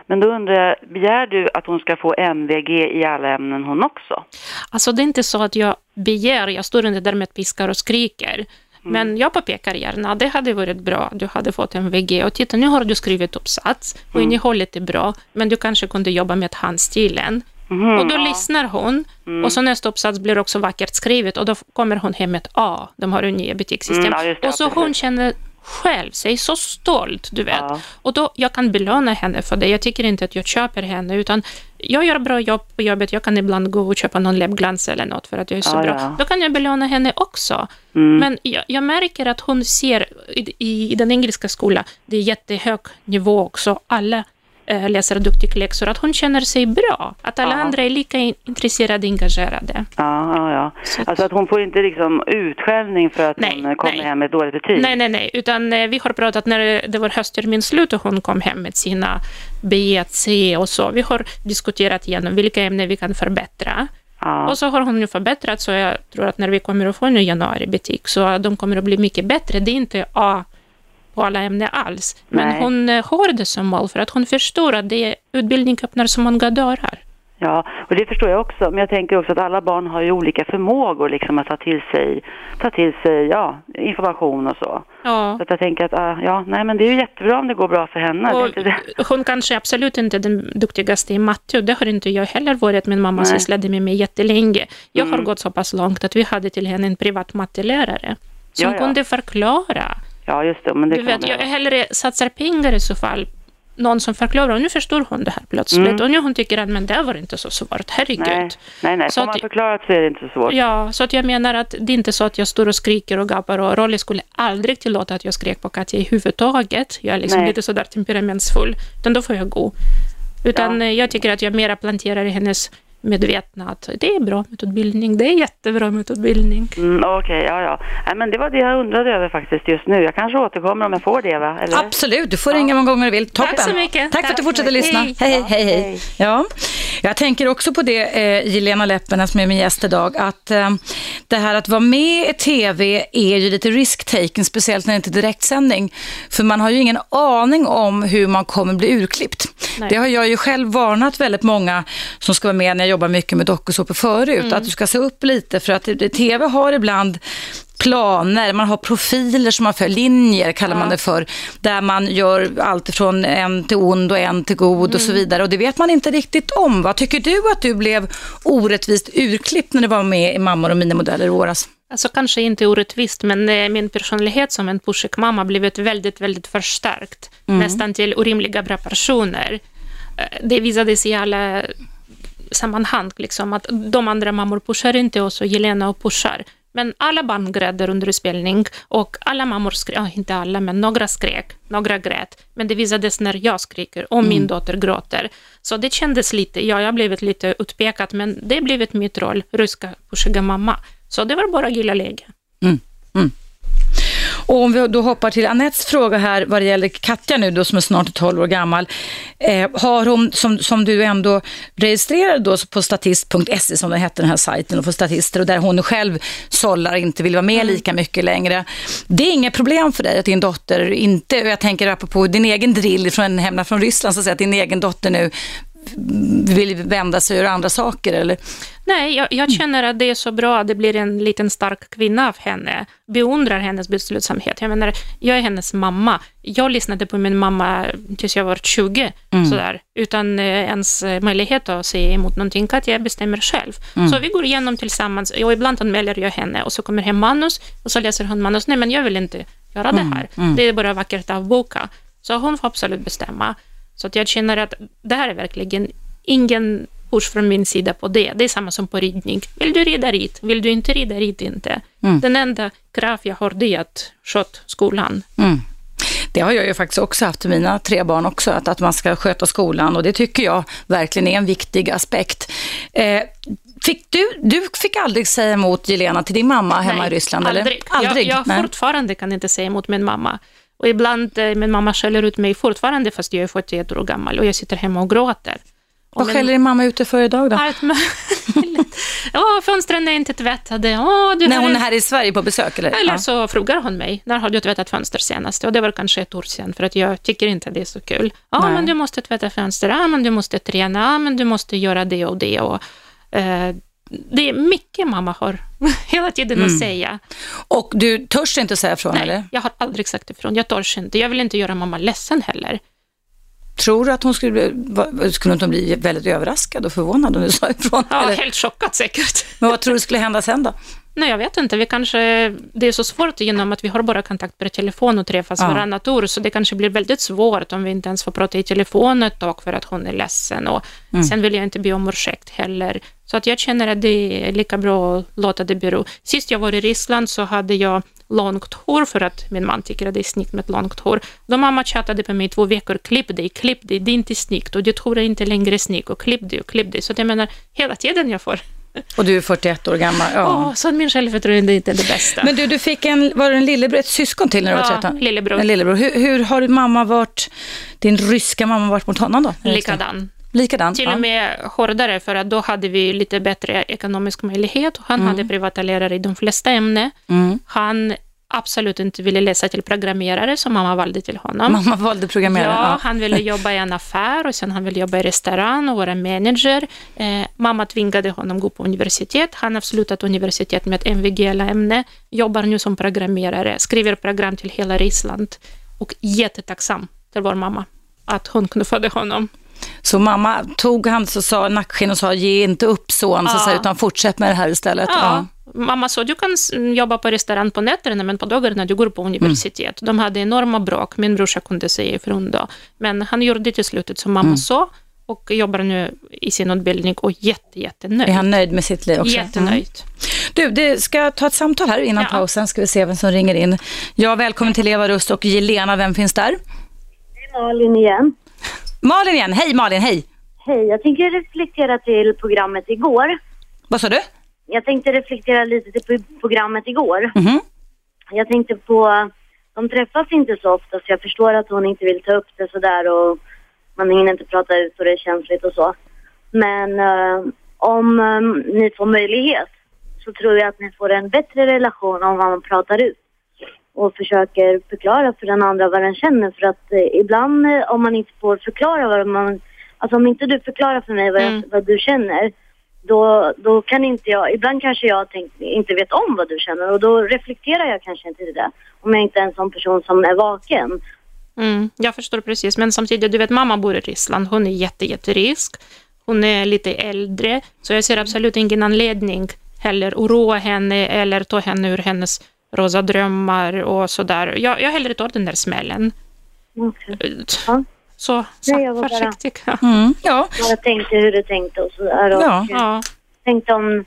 D: Men då undrar jag, begär du att hon ska få MVG i alla ämnen hon också?
C: Alltså det är inte så att jag begär, jag står inte där med piskar och skriker. Mm. Men jag påpekar gärna, det hade varit bra, du hade fått en VG och titta nu har du skrivit uppsats och mm. innehållet är bra, men du kanske kunde jobba med handstilen. Mm, och då ja. lyssnar hon mm. och så nästa uppsats blir också vackert skrivet och då kommer hon hem med ett A. De har ju nya betygssystem. Mm, ja, och så hon känner själv sig så stolt, du vet. Ja. Och då, jag kan belöna henne för det. Jag tycker inte att jag köper henne, utan jag gör bra jobb på jobbet. Jag kan ibland gå och köpa någon läppglans eller något för att jag är så ja, bra. Ja. Då kan jag belöna henne också. Mm. Men jag, jag, märker att hon ser i, i, i den engelska skolan, det är jättehög nivå också. Alla läser duktig läxor, att hon känner sig bra. Att alla ja. andra är lika intresserade och engagerade.
D: Ja, ja, ja. Alltså att hon får inte liksom utskällning för att nej, hon kommer nej. hem med dåligt betyg?
C: Nej, nej, nej. Utan eh, vi har pratat när det var hösttermin slut och hon kom hem med sina B, C och så. Vi har diskuterat igenom vilka ämnen vi kan förbättra. Ja. Och så har hon ju förbättrat, så jag tror att när vi kommer att få en januari betyg så de kommer att bli mycket bättre. Det är inte A på alla ämnen alls. Men Nej. hon eh, har det som mål för att hon förstår att det utbildning öppnar så många dörrar.
D: Ja, och det förstår jag också. Men jag tänker också att alla barn har ju olika förmågor liksom att ta till sig, ta till sig ja, information och så. Ja. Så att jag tänker att, ah, ja, nej men det är ju jättebra om det går bra för henne. Och
C: hon kanske absolut inte är den duktigaste i matte och det har inte jag heller varit. Min mamma sysslade med mig jättelänge. Jag mm. har gått så pass långt att vi hade till henne en privat mattelärare som ja, ja. kunde förklara
D: Ja, just det. Men det
C: du vet, jag hellre satsar pengar i så fall. Någon som förklarar, och nu förstår hon det här plötsligt. Mm. Och nu hon tycker att men det var inte så svårt, herregud. Nej,
D: nej, nej. Så får man förklarat så är det inte så svårt.
C: Ja, så att jag menar att det är inte så att jag står och skriker och gapar och Rolly skulle aldrig tillåta att jag skrek på Katja i huvudtaget. Jag är liksom nej. lite sådär temperamentsfull. Utan då får jag gå. Utan ja. jag tycker att jag mera planterar i hennes medvetna att det är bra metodbildning, det är jättebra metodbildning.
D: Mm, Okej, okay, ja, ja. Nej, men det var det jag undrade över faktiskt just nu. Jag kanske återkommer om jag får det, va? Eller?
B: Absolut, du får ja. ringa många gånger du vill. Toppen.
C: Tack så mycket.
B: Tack, Tack för att du fortsätter lyssna. Hej, hej, hej. hej. hej. Ja. Jag tänker också på det, eh, Jelena Leppänen som är min gäst idag, att eh, det här att vara med i tv är ju lite risk-taken, speciellt när det inte är direktsändning. För man har ju ingen aning om hur man kommer bli urklippt. Nej. Det har jag ju själv varnat väldigt många som ska vara med när jag jobbar mycket med dokusåpor förut, mm. att du ska se upp lite för att tv har ibland planer, man har profiler som man för, linjer kallar ja. man det för, där man gör allt från en till ond och en till god mm. och så mm. vidare. Och det vet man inte riktigt om. Vad tycker du att du blev orättvist urklippt när du var med i Mammor och minimodeller i våras?
C: Alltså kanske inte orättvist, men eh, min personlighet som en pushek-mamma blivit väldigt, väldigt förstärkt. Mm. Nästan till orimliga bra personer. Eh, det visade sig i alla sammanhang, liksom, att de andra mammor pushar inte oss och Jelena och pushar. Men alla barn gräder under utbildning och alla mammor skrek, ja, inte alla, men några skrek, några grät. Men det visades när jag skriker och min dotter gråter. Så det kändes lite, ja, jag har blivit lite utpekad, men det har blivit mitt roll, ryska pushiga mamma. Så det var bara gilla läge.
B: Och om vi då hoppar till Anettes fråga här vad det gäller Katja nu då som är snart 12 år gammal. Eh, har hon, som, som du ändå registrerade då på statist.se som den hette den här sajten och för statister och där hon själv sållar inte vill vara med lika mycket längre. Det är inget problem för dig att din dotter inte, jag tänker apropå din egen drill från hemma från Ryssland så att säga att din egen dotter nu vill vända sig göra andra saker eller?
C: Nej, jag, jag känner att det är så bra att det blir en liten stark kvinna av henne. Beundrar hennes beslutsamhet. Jag menar, jag är hennes mamma. Jag lyssnade på min mamma tills jag var 20, sådär, utan eh, ens möjlighet att säga emot någonting, att jag bestämmer själv. Så vi går igenom tillsammans, och ibland anmäler jag henne, och så kommer hem manus, och så läser hon manus. Nej, men jag vill inte göra det här. Det är bara vackert att boka. Så hon får absolut bestämma. Så att jag känner att det här är verkligen ingen push från min sida på det. Det är samma som på ridning. Vill du rida rit? Vill du inte rida rit inte. Den enda krav jag har det är att sköta skolan.
B: Mm. Det har jag ju faktiskt också haft för mina tre barn också, att, att man ska sköta skolan och det tycker jag verkligen är en viktig aspekt. Eh, fick du, du fick aldrig säga emot Jelena till din mamma hemma
C: Nej,
B: i Ryssland?
C: Aldrig.
B: Eller? aldrig?
C: Jag, jag fortfarande kan inte säga emot min mamma. Och ibland, eh, min mamma skäller ut mig fortfarande fast jag är 41 år gammal och jag sitter hemma och gråter.
B: Vad skäller din mamma ute för idag då?
C: Åh, fönstren är inte tvättade. Åh, du
B: När hon är här i Sverige på besök? Eller?
C: Eller
B: Ja.
C: så frågar hon mig, när har du tvättat fönster senast? Och det var kanske ett år sedan, för att jag tycker inte det är så kul. Ja, men du måste tvätta fönster, ja, men du måste träna, ja, men du måste göra det och det. Och, eh, det är mycket mamma har hela tiden att säga.
B: Och du törs inte säga ifrån
C: Nej,
B: eller?
C: jag har aldrig sagt ifrån. Jag törs inte. Jag vill inte göra mamma ledsen heller.
B: Tror du att hon skulle bli, skulle inte hon bli väldigt överraskad och förvånad om du sa ifrån?
C: Ja,
B: eller?
C: helt chockad säkert.
B: Men vad tror du skulle hända sen då?
C: Nej, jag vet inte. Vi kanske, det är så svårt genom att vi har bara kontakt per telefon och träffas
B: Ja.
C: varannat år, så det kanske blir väldigt svårt om vi inte ens får prata i telefon ett tag för att hon är ledsen. Och Sen vill jag inte be om ursäkt heller. Så att jag känner att det är lika bra att låta det bero. Sist jag var i Ryssland så hade jag långt hår för att min man tycker att det är snyggt med långt hår. Då mamma tjatade på mig i två veckor, klipp dig, klipp dig, det är inte snyggt och ditt hår är inte längre snyggt och klipp dig och klipp dig. Så jag menar, hela tiden jag får
B: Och du är 41 år gammal. Ja.
C: Åh, så min självförtroende är inte det bästa.
B: Men du, du fick en, var det en lillebror, ett syskon till när du var
C: Ja,
B: 13?
C: lillebror.
B: En lillebror. Hur, hur har mamma varit, din ryska mamma varit mot honom då?
C: Likadan.
B: Likadan?
C: Till
B: ja.
C: och med hårdare, för att då hade vi lite bättre ekonomisk möjlighet. Han hade privata lärare i de flesta ämnen.
B: Mm.
C: Han absolut inte ville läsa till programmerare, som mamma valde till honom.
B: Mamma valde programmerare.
C: Ja,
B: Ja.
C: han ville jobba i en affär och sen han ville jobba i restaurang och vara manager. Eh, mamma tvingade honom gå på universitet. Han har avslutat universitet med ett MVG-ämne, jobbar nu som programmerare, skriver program till hela Ryssland och jättetacksam till vår mamma att hon knuffade honom.
B: Så mamma tog hans och sa, nackskinn och sa, ge inte upp son, så
C: Ja.
B: säga, utan fortsätt med det här istället.
C: Ja. Mamma sa, du kan jobba på restaurang på nätterna, men på dagarna du går på universitet. De hade enorma bråk, min brorsa kunde säga ifrån då. Men han gjorde till slutet som mamma sa och jobbar nu i sin utbildning och jätte, jättenöjd.
B: Är han nöjd med sitt liv också? Mm.
C: Jättenöjd.
B: Du, det ska ta ett samtal här innan
C: Ja.
B: pausen, ska vi se vem som ringer in. Ja, välkommen till Eva Rust och Jelena, vem finns där?
E: Malin igen.
B: Malin igen, hej Malin, hej!
E: Hej, jag tänker reflektera till programmet igår.
B: Vad sa du?
E: Jag tänkte reflektera lite till pro- programmet igår.
B: Mhm.
E: Jag tänkte på, de träffas inte så ofta så jag förstår att hon inte vill ta upp det sådär och man hinner inte prata ut och det är känsligt och så. Men eh, om eh, ni får möjlighet så tror jag att ni får en bättre relation om man pratar ut och försöker förklara för den andra vad den känner. För att eh, ibland eh, om man inte får förklara vad man... Alltså om inte du förklarar för mig vad, jag,
C: Mm.
E: vad du känner, då, då kan inte jag... Ibland kanske jag tänkt, inte vet om vad du känner och då reflekterar jag kanske inte till det. Om jag inte är en sån person som är vaken.
C: Mm, jag förstår precis, men samtidigt, du vet, mamma bor i Ryssland. Hon är jätte, jätterisk. Hon är lite äldre, så jag ser absolut ingen anledning heller oroa henne eller ta henne ur hennes rosa drömmar och sådär. Jag, jag hellre tar den där smällen.
E: Okej. Ja.
C: Så, så
E: Nej, jag var bara-
C: försiktig. Ja.
B: Mm. Ja,
E: Jag tänkte hur du tänkte och sådär. Och
B: Ja.
C: Ja.
E: tänkte om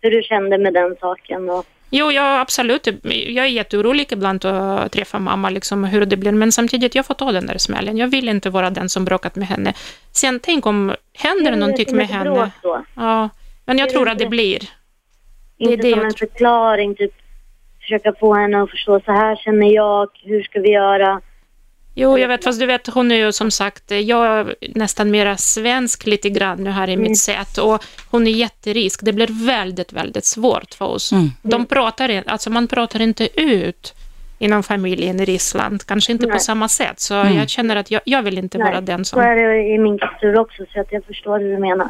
E: hur du kände med den saken. Och
C: Jo, ja, absolut. Jag är jätteorolig ibland att träffa mamma, liksom, hur det blir, men samtidigt, jag får ta den där smällen. Jag vill inte vara den som bråkat med henne. Sen tänk om händer
E: Det
C: någonting med henne.
E: då.
C: Ja, men jag
E: Det
C: tror att det blir. Det är
E: Inte
C: det
E: som
C: jag
E: en förklaring, typ försöka få henne att förstå, så här känner jag, hur ska vi göra?
C: Jo, jag vet, fast du vet, hon är ju som sagt, jag är nästan mera svensk lite grann nu här i mitt sätt och hon är jätterisk. Det blir väldigt, väldigt svårt för oss. De pratar, alltså man pratar inte ut inom familjen i Ryssland, kanske inte på
E: Nej.
C: samma sätt. Så jag känner att jag, jag vill inte vara den
E: så
C: som...
E: är det i min kultur också, så att jag förstår hur du menar.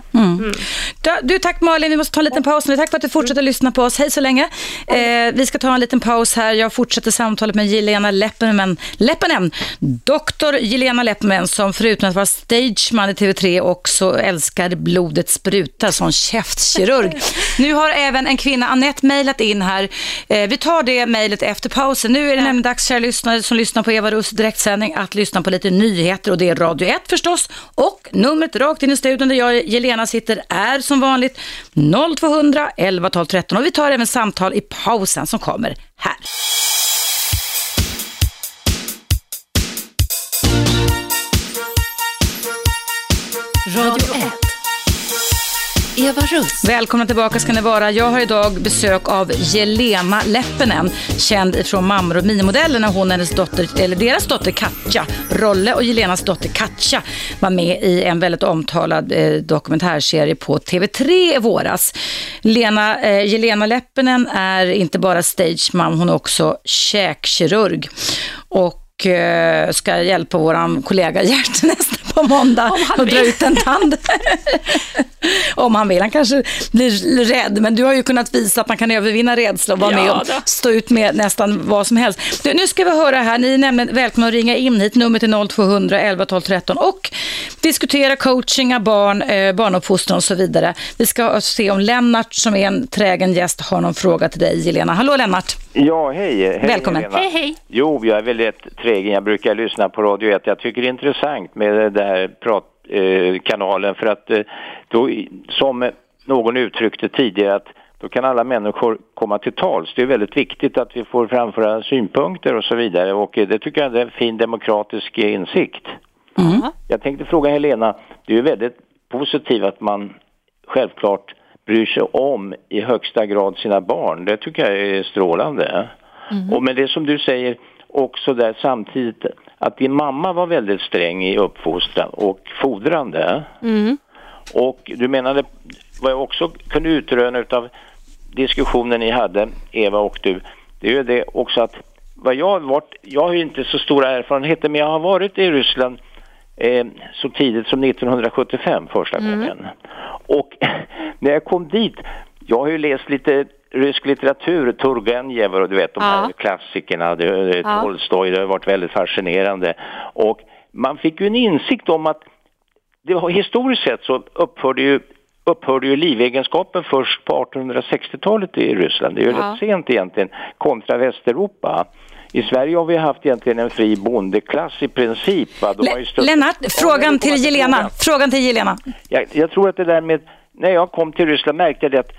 B: Da- Du, tack Malin, vi måste ta en liten paus nu. Tack för att du fortsätter lyssna på oss. Hej så länge. Eh, vi ska ta en liten paus här. Jag fortsätter samtalet med Jelena Leppänen, Leppänen. Doktor Jelena Leppänen som förutom att vara stageman i TV3 också älskar blodet spruta som käftkirurg. nu har även en kvinna, Annette, mejlat in här. Eh, vi tar det mejlet efter pausen. Nu är det nämligen dags, kära lyssnare som lyssnar på Eva Russ direktsändning, att lyssna på lite nyheter och det är Radio 1 förstås. Och numret rakt in i studion där jag, Jelena, sitter är som vanligt 0200 11 12 13 och vi tar även samtal i pausen som kommer här.
A: Radio 1. Eva Russ.
B: Välkomna tillbaka ska ni vara. Jag har idag besök av Jelena Leppinen, känd ifrån Mammor och minimodellerna. Hon och hennes dotter, eller deras dotter Katja Rolle och Jelenas dotter Katja var med i en väldigt omtalad eh, dokumentärserie på TV3 i våras. Lena, eh, Jelena Leppinen är inte bara stageman, hon är också käkkirurg. Och eh, ska hjälpa vår kollega Gert nästa på måndag
C: Om han
B: och dra
C: vill.
B: ut en tand. Om han vill. Han kanske blir rädd, men du har ju kunnat visa att man kan övervinna rädsla och vara
C: Ja,
B: med och
C: då.
B: stå ut med nästan vad som helst. Du, nu ska vi höra här, ni är nämligen välkomna att ringa in hit, numret är 0200 11 12 13 och diskutera coaching av barn, eh, barnuppfostran och så vidare. Vi ska se om Lennart som är en trägen gäst har någon fråga till dig, Jelena. Hallå Lennart!
F: Ja, hej. hej
B: Välkommen.
F: Helena.
C: Hej, hej.
F: Jo, jag är väldigt trägen. Jag brukar lyssna på Radio 1. Jag tycker det är intressant med den där pratkanalen eh, kanalen för att eh, då, som någon uttryckte tidigare att då kan alla människor komma till tals. Det är väldigt viktigt att vi får framföra synpunkter och så vidare och eh, det tycker jag är en fin demokratisk eh, insikt.
C: Ja.
F: Jag tänkte fråga Helena, det är ju väldigt positivt att man självklart bryr sig om i högsta grad sina barn. Det tycker jag är strålande. Och men det som du säger också där samtidigt att din mamma var väldigt sträng i uppfostran och fodrande.
C: Mm.
F: Och du menade, vad jag också kunde utröna utav diskussionen ni hade, Eva och du, det är ju det också att vad jag har varit, jag har ju inte så stora erfarenheter men jag har varit i Ryssland eh, så tidigt som 1975 första gången. Och när jag kom dit, jag har ju läst lite rysk litteratur, Turgenev och du vet de
C: Ja.
F: här klassikerna, det,
C: Ja.
F: Tolstoj, det har varit väldigt fascinerande. Och man fick ju en insikt om att det historiskt sett så upphörde ju, upphörde ju livegenskapen först på 1860-talet i Ryssland. Det är ju
C: Ja.
F: rätt sent egentligen kontra Västeuropa. I Sverige har vi haft egentligen en fri bondeklass i princip. Va? Stött-
B: Lennart, frågan till Jelena.
F: frågan.
B: Frågan till Jelena.
F: Jag, jag tror att det där med, när jag kom till Ryssland märkte jag det att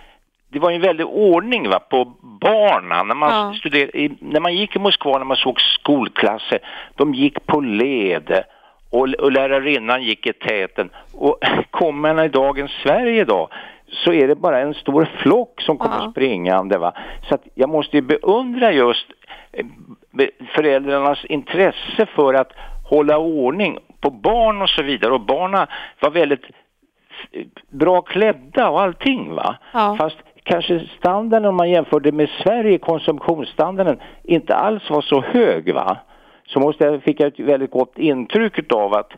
F: det var en väldig ordning va, på barnen. När man,
C: Ja.
F: studerade, i, när man gick i Moskva, när man såg skolklasser, de gick på led och, och lärarinnan gick i täten. Och kommer man i dagens Sverige idag så är det bara en stor flock som kommer
C: Ja.
F: springande. Va? Så att jag måste ju beundra just eh, föräldrarnas intresse för att hålla ordning på barn och så vidare. Och barnen var väldigt bra klädda och allting va.
C: Ja.
F: Fast kanske standarden om man jämförde med Sverige, konsumtionsstandarden, inte alls var så hög va. Så måste jag, fick jag ett väldigt gott intryck av att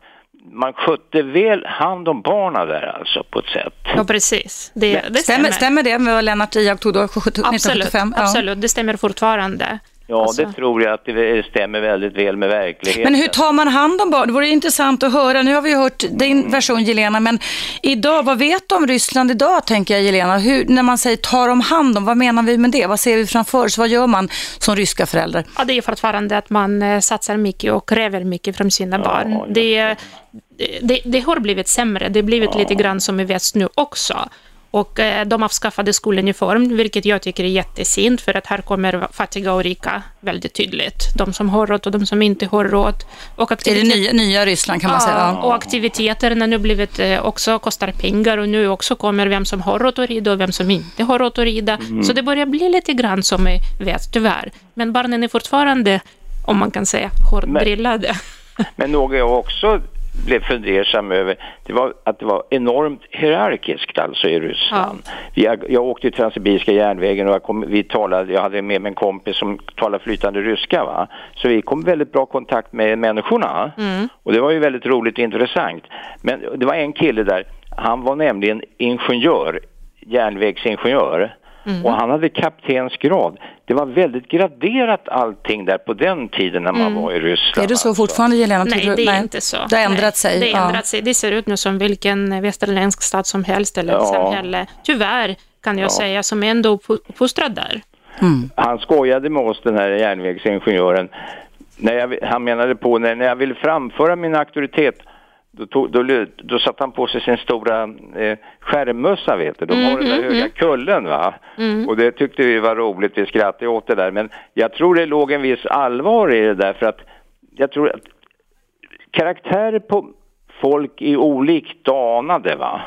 F: man skötte väl hand om barnen där alltså på ett sätt.
C: Ja, precis. Det, det
B: Stämmer,
C: stämmer.
B: stämmer det med vad Lennart iakttog då, 1975?
C: Absolut,
B: Ja.
C: absolut. Det stämmer fortfarande.
F: Ja,
C: Alltså-
F: det tror jag att det stämmer väldigt väl med verkligheten.
B: Men hur tar man hand om barn? Det vore intressant att höra. Nu har vi hört din version Jelena, men idag, vad vet du om Ryssland idag, tänker jag Jelena? Hur, när man säger tar de hand om, vad menar vi med det? Vad ser vi framför oss? Vad gör man som ryska föräldrar?
C: Ja, det är fortfarande att man eh, satsar mycket och kräver mycket från sina barn.
F: just
C: Det, det, det har blivit sämre. Det har blivit lite grann som i väst nu också. Och eh, de avskaffade skoluniform, vilket jag tycker är jättesynd, för att här kommer fattiga och rika väldigt tydligt. De som har råd och de som inte har råd. Och
B: Det är det nya, nya Ryssland kan man säga.
C: Ja, och aktiviteterna nu blivit eh, också kostar pengar och nu också kommer vem som har råd att rida och vem som inte har råd att rida. Så det börjar bli lite grann som vi vet, tyvärr. Men barnen är fortfarande, om man kan säga, hårt
F: Men-
C: drillade.
F: Men något jag också blev fundersam över, det var att det var enormt hierarkiskt alltså i Ryssland. Jag, jag åkte Transsibiriska järnvägen och jag, kom, vi talade, jag hade med mig en kompis som talade flytande ryska va. Så vi kom väldigt bra kontakt med människorna. Och det var ju väldigt roligt och intressant. Men det var en kille där, han var nämligen ingenjör, järnvägsingenjör. Och han hade kaptensgrad. Det var väldigt graderat allting där på den tiden när man var i Ryssland.
B: Är det så
F: alltså.
B: fortfarande, Jelena?
C: Nej, det är inte så.
B: Det har ändrat
C: Nej,
B: sig?
C: Det
B: ja.
C: har ändrat sig. Det ser ut nu som vilken västerländsk stad som helst eller
F: Ja.
C: samhälle. Tyvärr, kan jag säga, som ändå uppfo- uppfostrad där.
F: Han skojade med oss, den här järnvägsingenjören. När jag, han menade på när, när jag ville framföra min auktoritet då, tog, då, då satte han på sig sin stora eh, skärmmössa, vet du. De har den där höga kullen, va? Och det tyckte vi var roligt, vi skrattade åt det där. Men jag tror det låg en viss allvar i det där, för att jag tror att karaktärer på folk är olikt anade, va?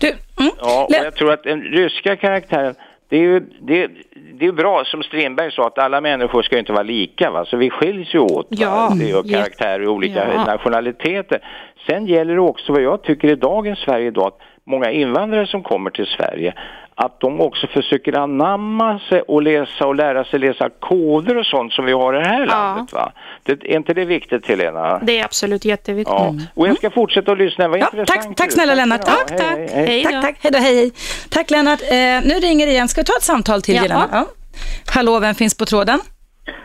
B: Du, mm.
F: Ja, och jag tror att den ryska karaktären, det är ju det, det är bra som Strindberg sa att alla människor ska inte vara lika va, så vi skiljs ju åt.
C: Ja.
F: Det är
C: Ja.
F: karaktärer i olika
C: Ja.
F: nationaliteter. Sen gäller det också vad jag tycker i dagens Sverige idag, att många invandrare som kommer till Sverige, att de också försöker anamma sig och läsa och lära sig läsa koder och sånt som vi har i det här landet. Va? Det, är inte det viktigt Helena?
C: Det är absolut jätteviktigt.
F: Ja, och jag ska fortsätta att lyssna. Vad
B: Ja,
F: intressant.
B: tack, tack snälla Lennart.
F: Ja,
B: Tack,
F: hej,
C: tack.
F: hej, hej.
C: Hej.
B: Tack, tack. Hej då, hej, hej. Tack Lennart. Eh, nu ringer det igen. Ska vi ta ett samtal till
C: Jaha.
B: Jelena? Ja. Hallå, vem finns på tråden?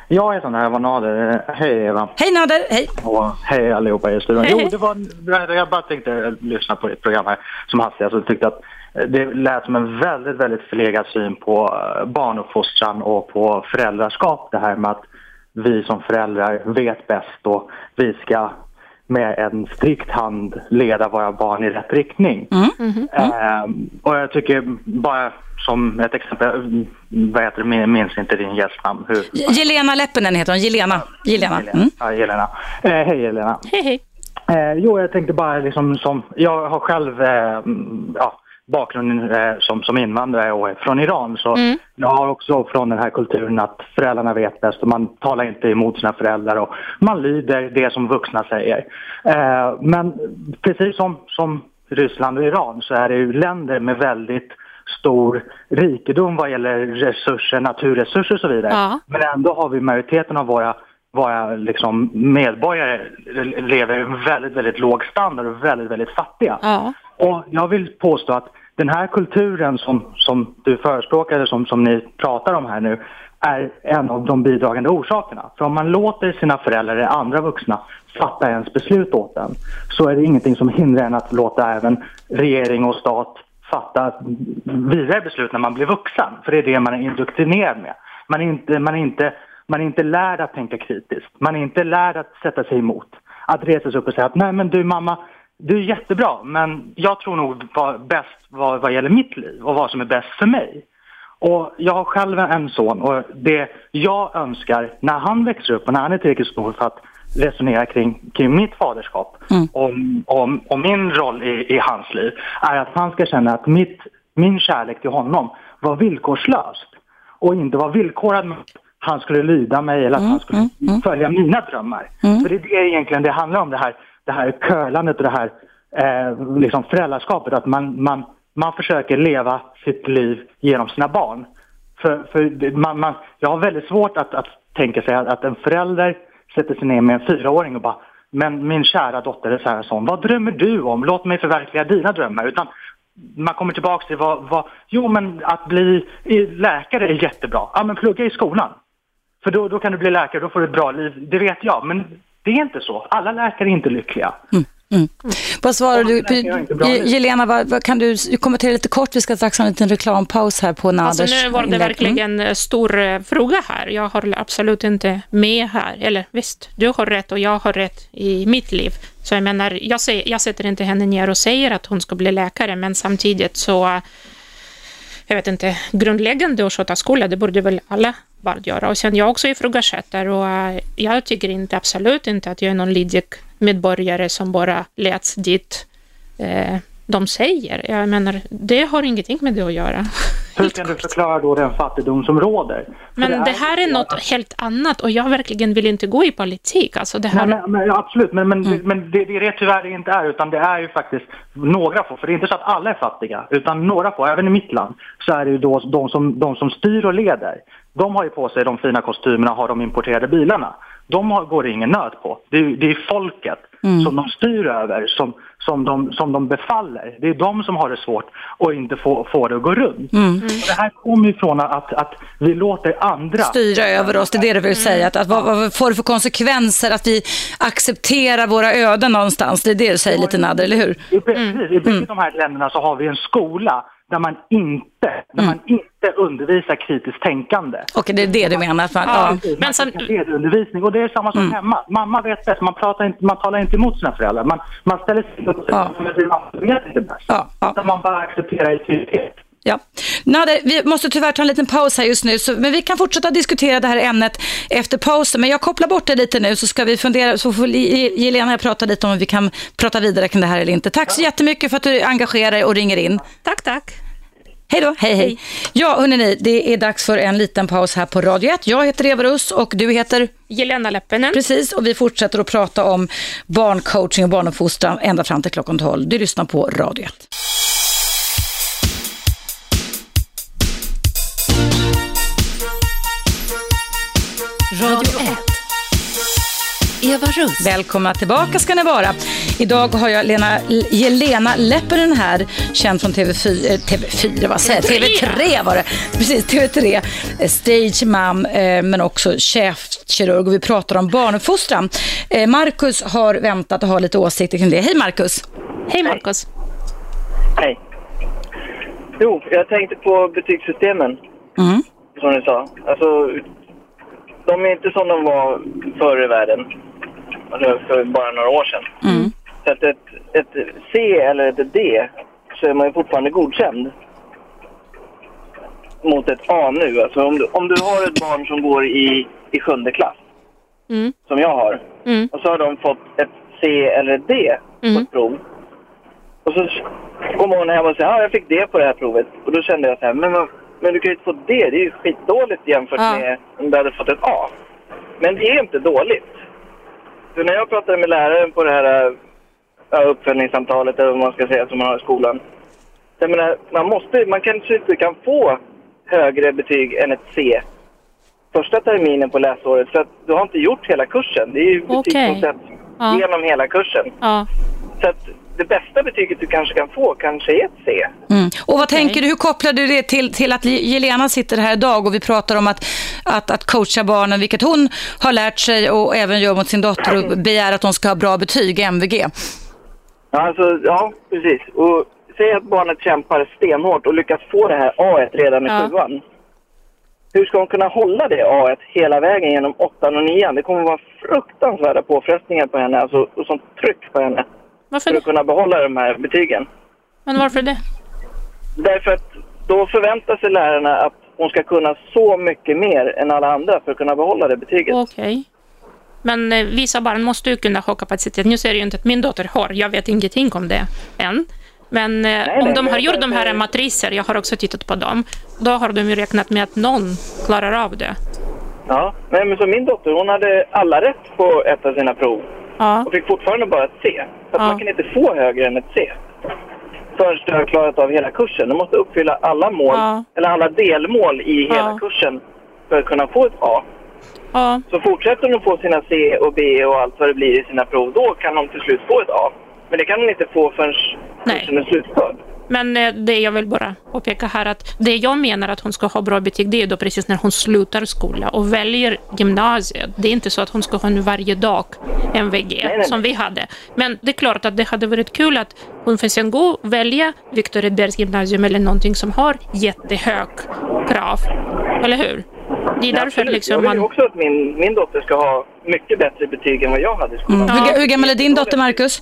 G: Jag heter var Nader. Hej Eva.
B: Hej Nader, hej.
G: Och hej allihopa i studion.
C: Hej,
G: Jo, det var, jag bara tänkte lyssna på ett program här som hastigast och tyckte att det lät som en väldigt, väldigt förlegad syn på eh, barnuppfostran och på föräldraskap. Det här med att vi som föräldrar vet bäst och vi ska med en strikt hand leda våra barn i rätt riktning. Eh, och jag tycker bara som ett exempel, vad heter det, minns inte din gästnamn. Hur,
B: Jelena Leppinen heter hon. Jelena. Jelena. Mm.
G: Ja, Jelena. Eh, hej Jelena.
C: Hej, hej.
G: Eh, jo, jag tänkte bara liksom som, jag har själv eh, mm, ja, bakgrund eh, som, som invandrare och är från Iran så jag har också från den här kulturen att föräldrarna vet bäst och man talar inte emot sina föräldrar och man lyder det som vuxna säger. Eh, men precis som, som Ryssland och Iran så är det ju länder med väldigt stor rikedom vad gäller resurser, naturresurser och så vidare.
C: Ja.
G: Men ändå har vi majoriteten av våra, våra liksom medborgare lever i väldigt, väldigt låg standard och väldigt, väldigt fattiga.
C: Ja.
G: Och jag vill påstå att den här kulturen som, som du förespråkar, som, som ni pratar om här nu, är en av de bidragande orsakerna. För om man låter sina föräldrar eller andra vuxna fatta ens beslut åt en, så är det ingenting som hindrar en att låta även regering och stat fatta vidare beslut när man blir vuxen. För det är det man är indoktrinerad med. Man är inte, man är inte, man är inte lärd att tänka kritiskt. Man är inte lärd att sätta sig emot. Att resa sig upp och säga att nej men du mamma, du är jättebra men jag tror nog bäst vad, vad gäller mitt liv och vad som är bäst för mig. Och jag har själv en son och det jag önskar när han växer upp och när han är tillräckligt stor för att resonera kring, kring mitt faderskap och, och, och min roll i, i hans liv är att han ska känna att mitt, min kärlek till honom var villkorslöst och inte var villkorad med han skulle lyda mig eller att han skulle följa mina drömmar. För det är det egentligen det handlar om, det här, det här curlandet och det här eh, liksom föräldraskapet, att man, man, man försöker leva sitt liv genom sina barn. För, för man, man, jag har väldigt svårt att, att tänka sig att, att en förälder sätter sig ner med en fyraåring och bara men min kära dotter är så här sån, vad drömmer du om? Låt mig förverkliga dina drömmar. Utan man kommer tillbaka till vad, vad jo men att bli läkare är jättebra. Ja men plugga i skolan. För då, då kan du bli läkare, då får du ett bra liv. Det vet jag, men det är inte så. Alla läkare är inte lyckliga.
B: Vad svarar du? Jelena, vad, vad kan du kommentera lite kort? Vi ska strax ha en liten reklampaus här på Naders
C: Alltså nu var det.
B: Mm.
C: verkligen en stor eh, fråga här. Jag har absolut inte med här. Eller visst, du har rätt och jag har rätt i mitt liv. Så jag menar, jag, säger, jag sätter inte henne ner och säger att hon ska bli läkare, men samtidigt så, jag vet inte, grundläggande att sköta skola, det borde väl alla barn göra. Och sen jag också ifrågasätter och eh, jag tycker inte, absolut inte att jag är någon lydig medborgare som bara leds dit eh, de säger. Jag menar, det har ingenting med det att göra.
G: Hur kan du förklara då den fattigdom som råder?
C: Men det, det, här är något helt annat och jag verkligen vill inte gå i politik. Alltså det här...
G: Nej, men, men, absolut, men, men, mm. men det, det är det tyvärr inte är, utan det är ju faktiskt några få, för det är inte så att alla är fattiga, utan några få, även i mitt land, så är det ju då de som, de som styr och leder. De har ju på sig de fina kostymerna och har de importerade bilarna. De har, går det ingen nöd på. Det är, det är folket mm. som de styr över, som, som, de, som de befaller. Det är de som har det svårt och inte får, får det att gå runt. Mm. Det här kommer ju från att, att vi låter andra...
B: Styra över oss, det är det du vill säga. Att, att, vad, vad får det för konsekvenser att vi accepterar våra öden någonstans? Det är det du säger lite Nader, eller hur?
G: I, precis, i bägge de här länderna så har vi en skola där man inte, där man inte undervisar kritiskt tänkande.
B: Okej, det är det du menar? För,
G: ja. ja. Men som... undervisning och det är samma sak mm. hemma. Mamma vet bäst, man, pratar inte, man talar inte emot sina föräldrar. Man, man ställer sig upp och ja. att man vet inte bäst. Ja. Ja. man bara accepterar i tydlighet.
B: Ja. Nader, vi måste tyvärr ta en liten paus här just nu, så, men vi kan fortsätta diskutera det här ämnet efter pausen. Men jag kopplar bort det lite nu så ska vi fundera, så får Jelena prata lite om vi kan prata vidare kring det här eller inte. Tack så jättemycket för att du engagerar dig och ringer in.
C: Tack, tack.
B: Hej då, hej hej. Ja, hörni, det är dags för en liten paus här på Radio 1. Jag heter Eva Russ och du heter?
C: Jelena Leppinen.
B: Precis, och vi fortsätter att prata om barncoaching och barnuppfostran ända fram till klockan 12. Du lyssnar på Radio 1. Radio 1. Eva Russ. Välkomna tillbaka ska ni vara. Idag har jag Lena, Jelena Leppänen här, känd från TV4, eh, TV4 vad säger TV3 var det. Precis, TV3. Eh, stage mom, eh, men också chefkirurg och vi pratar om barnuppfostran. Marcus har väntat och har lite åsikter kring det. Hej Marcus.
C: Hej Marcus.
H: Hej. Jo, jag tänkte på betygssystemen. Mm. Som ni sa. Alltså, de är inte som de var förr i världen. För bara några år sedan. Mm. Så att ett, ett C eller ett D så är man ju fortfarande godkänd. Mot ett A nu. Alltså om du, om du har ett barn som går i, i sjunde klass, mm. som jag har, mm. och så har de fått ett C eller ett D på mm. ett prov. Och så kommer hon hem och säger att ah, jag fick D på det här provet. Och då kände jag så här, men, men du kan ju inte få D, det är ju skitdåligt jämfört ja. med om du hade fått ett A. Men det är inte dåligt. För när jag pratade med läraren på det här uppföljningssamtalet eller vad man ska säga som man har i skolan. Jag menar, man, måste, man kanske inte kan få högre betyg än ett C första terminen på läsåret för att du har inte gjort hela kursen. Det är ju betyg okay. som sätts ja. genom hela kursen. Ja. Så att det bästa betyget du kanske kan få kanske är ett C.
B: Mm. Och vad tänker du, hur kopplar du det till, till att Jelena sitter här idag och vi pratar om att, att, att coacha barnen, vilket hon har lärt sig och även gör mot sin dotter och begär att hon ska ha bra betyg, MVG?
H: Alltså, ja, precis. Och säg att barnet kämpar stenhårt och lyckas få det här A redan i ja. sjuan. Hur ska hon kunna hålla det A hela vägen genom åttan och nian? Det kommer att vara fruktansvärda påfrestningar på henne, alltså och sånt tryck på henne. Varför för att kunna behålla de här betygen.
C: Men varför det?
H: Därför att då förväntar sig lärarna att hon ska kunna så mycket mer än alla andra för att kunna behålla det betyget.
C: Okej. Okay. Men eh, vissa barn måste ju kunna ha kapacitet. Nu ser ju inte att min dotter har, jag vet ingenting om det än. Men eh, nej, om nej, de har gjort de här matriser, jag har också tittat på dem, då har de ju räknat med att någon klarar av det.
H: Ja, nej, men så min dotter hon hade alla rätt på ett av sina prov ja. och fick fortfarande bara ett C. Så ja. man kan inte få högre än ett C förrän du har klarat av hela kursen. Du måste uppfylla alla mål, ja. eller alla delmål i hela kursen för att kunna få ett A. Ja. Så fortsätter de få sina C och B och allt vad det blir i sina prov, då kan de till slut få ett A. Men det kan de inte få förrän kursen är slutförd.
C: Men eh, det jag vill bara påpeka här att det jag menar att hon ska ha bra betyg det är då precis när hon slutar skola och väljer gymnasiet. Det är inte så att hon ska ha nu varje dag en VG nej, nej. som vi hade. Men det är klart att det hade varit kul att hon får sen gå och välja Viktor Edbergs gymnasium eller någonting som har jättehög krav. Eller hur?
H: Det är därför liksom man... Jag vill också att min, min dotter ska ha mycket bättre betyg än vad jag hade i skolan.
B: Mm. Hur, hur gammal är din dotter, Marcus?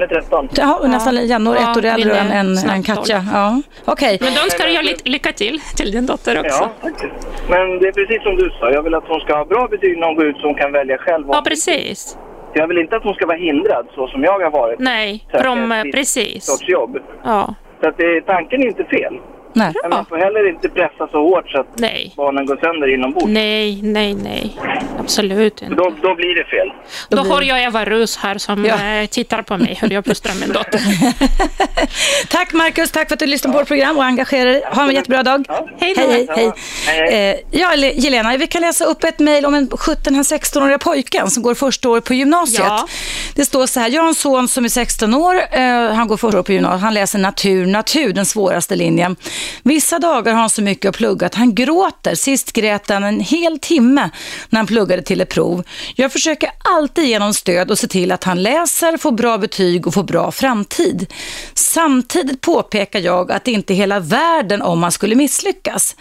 H: Hon är 13.
B: Ja, nästan jämnår,
C: Ja,
B: ett år äldre än, än, än Katja. Ja. Okej.
C: Men då önskar jag ly- lycka till till din dotter också.
H: Ja, faktiskt. Men det är precis som du sa. Jag vill att hon ska ha bra betyg när hon går ut så hon kan välja själv.
C: Ja, precis.
H: Jag vill inte att hon ska vara hindrad så som jag har varit.
C: Nej,
H: ett
C: eh, precis.
H: sorts jobb.
C: Ja.
H: Så att det, tanken är inte fel.
B: Nej.
H: Men man får heller inte pressa så hårt så att
C: Nej.
H: barnen går sönder inombords.
C: Nej, nej, nej. Absolut inte.
H: Då, då blir det fel.
C: Då har jag Eva Rus här som
B: Ja.
C: eh, tittar på mig hur jag plåstrar min dotter.
B: Tack Marcus, tack för att du lyssnade på vårt program och engagerar dig. Ha en jättebra dag.
C: Hej då.
B: Hej, hej,
H: Hej,
B: hej. Eh, ja, Le- Jelena, vi kan läsa upp ett mejl om en 17-16-åriga pojken som går första året på gymnasiet.
C: Ja.
B: Det står så här, jag har en son som är 16 år, eh, han går första året på gymnasiet, han läser natur, natur, den svåraste linjen. Vissa dagar har han så mycket att plugga att han gråter. Sist grät han en hel timme när han pluggade till ett prov. Jag försöker alltid ge honom stöd och se till att han läser, får bra betyg och får bra framtid. Samtidigt påpekar jag att det inte är hela världen om man skulle misslyckas.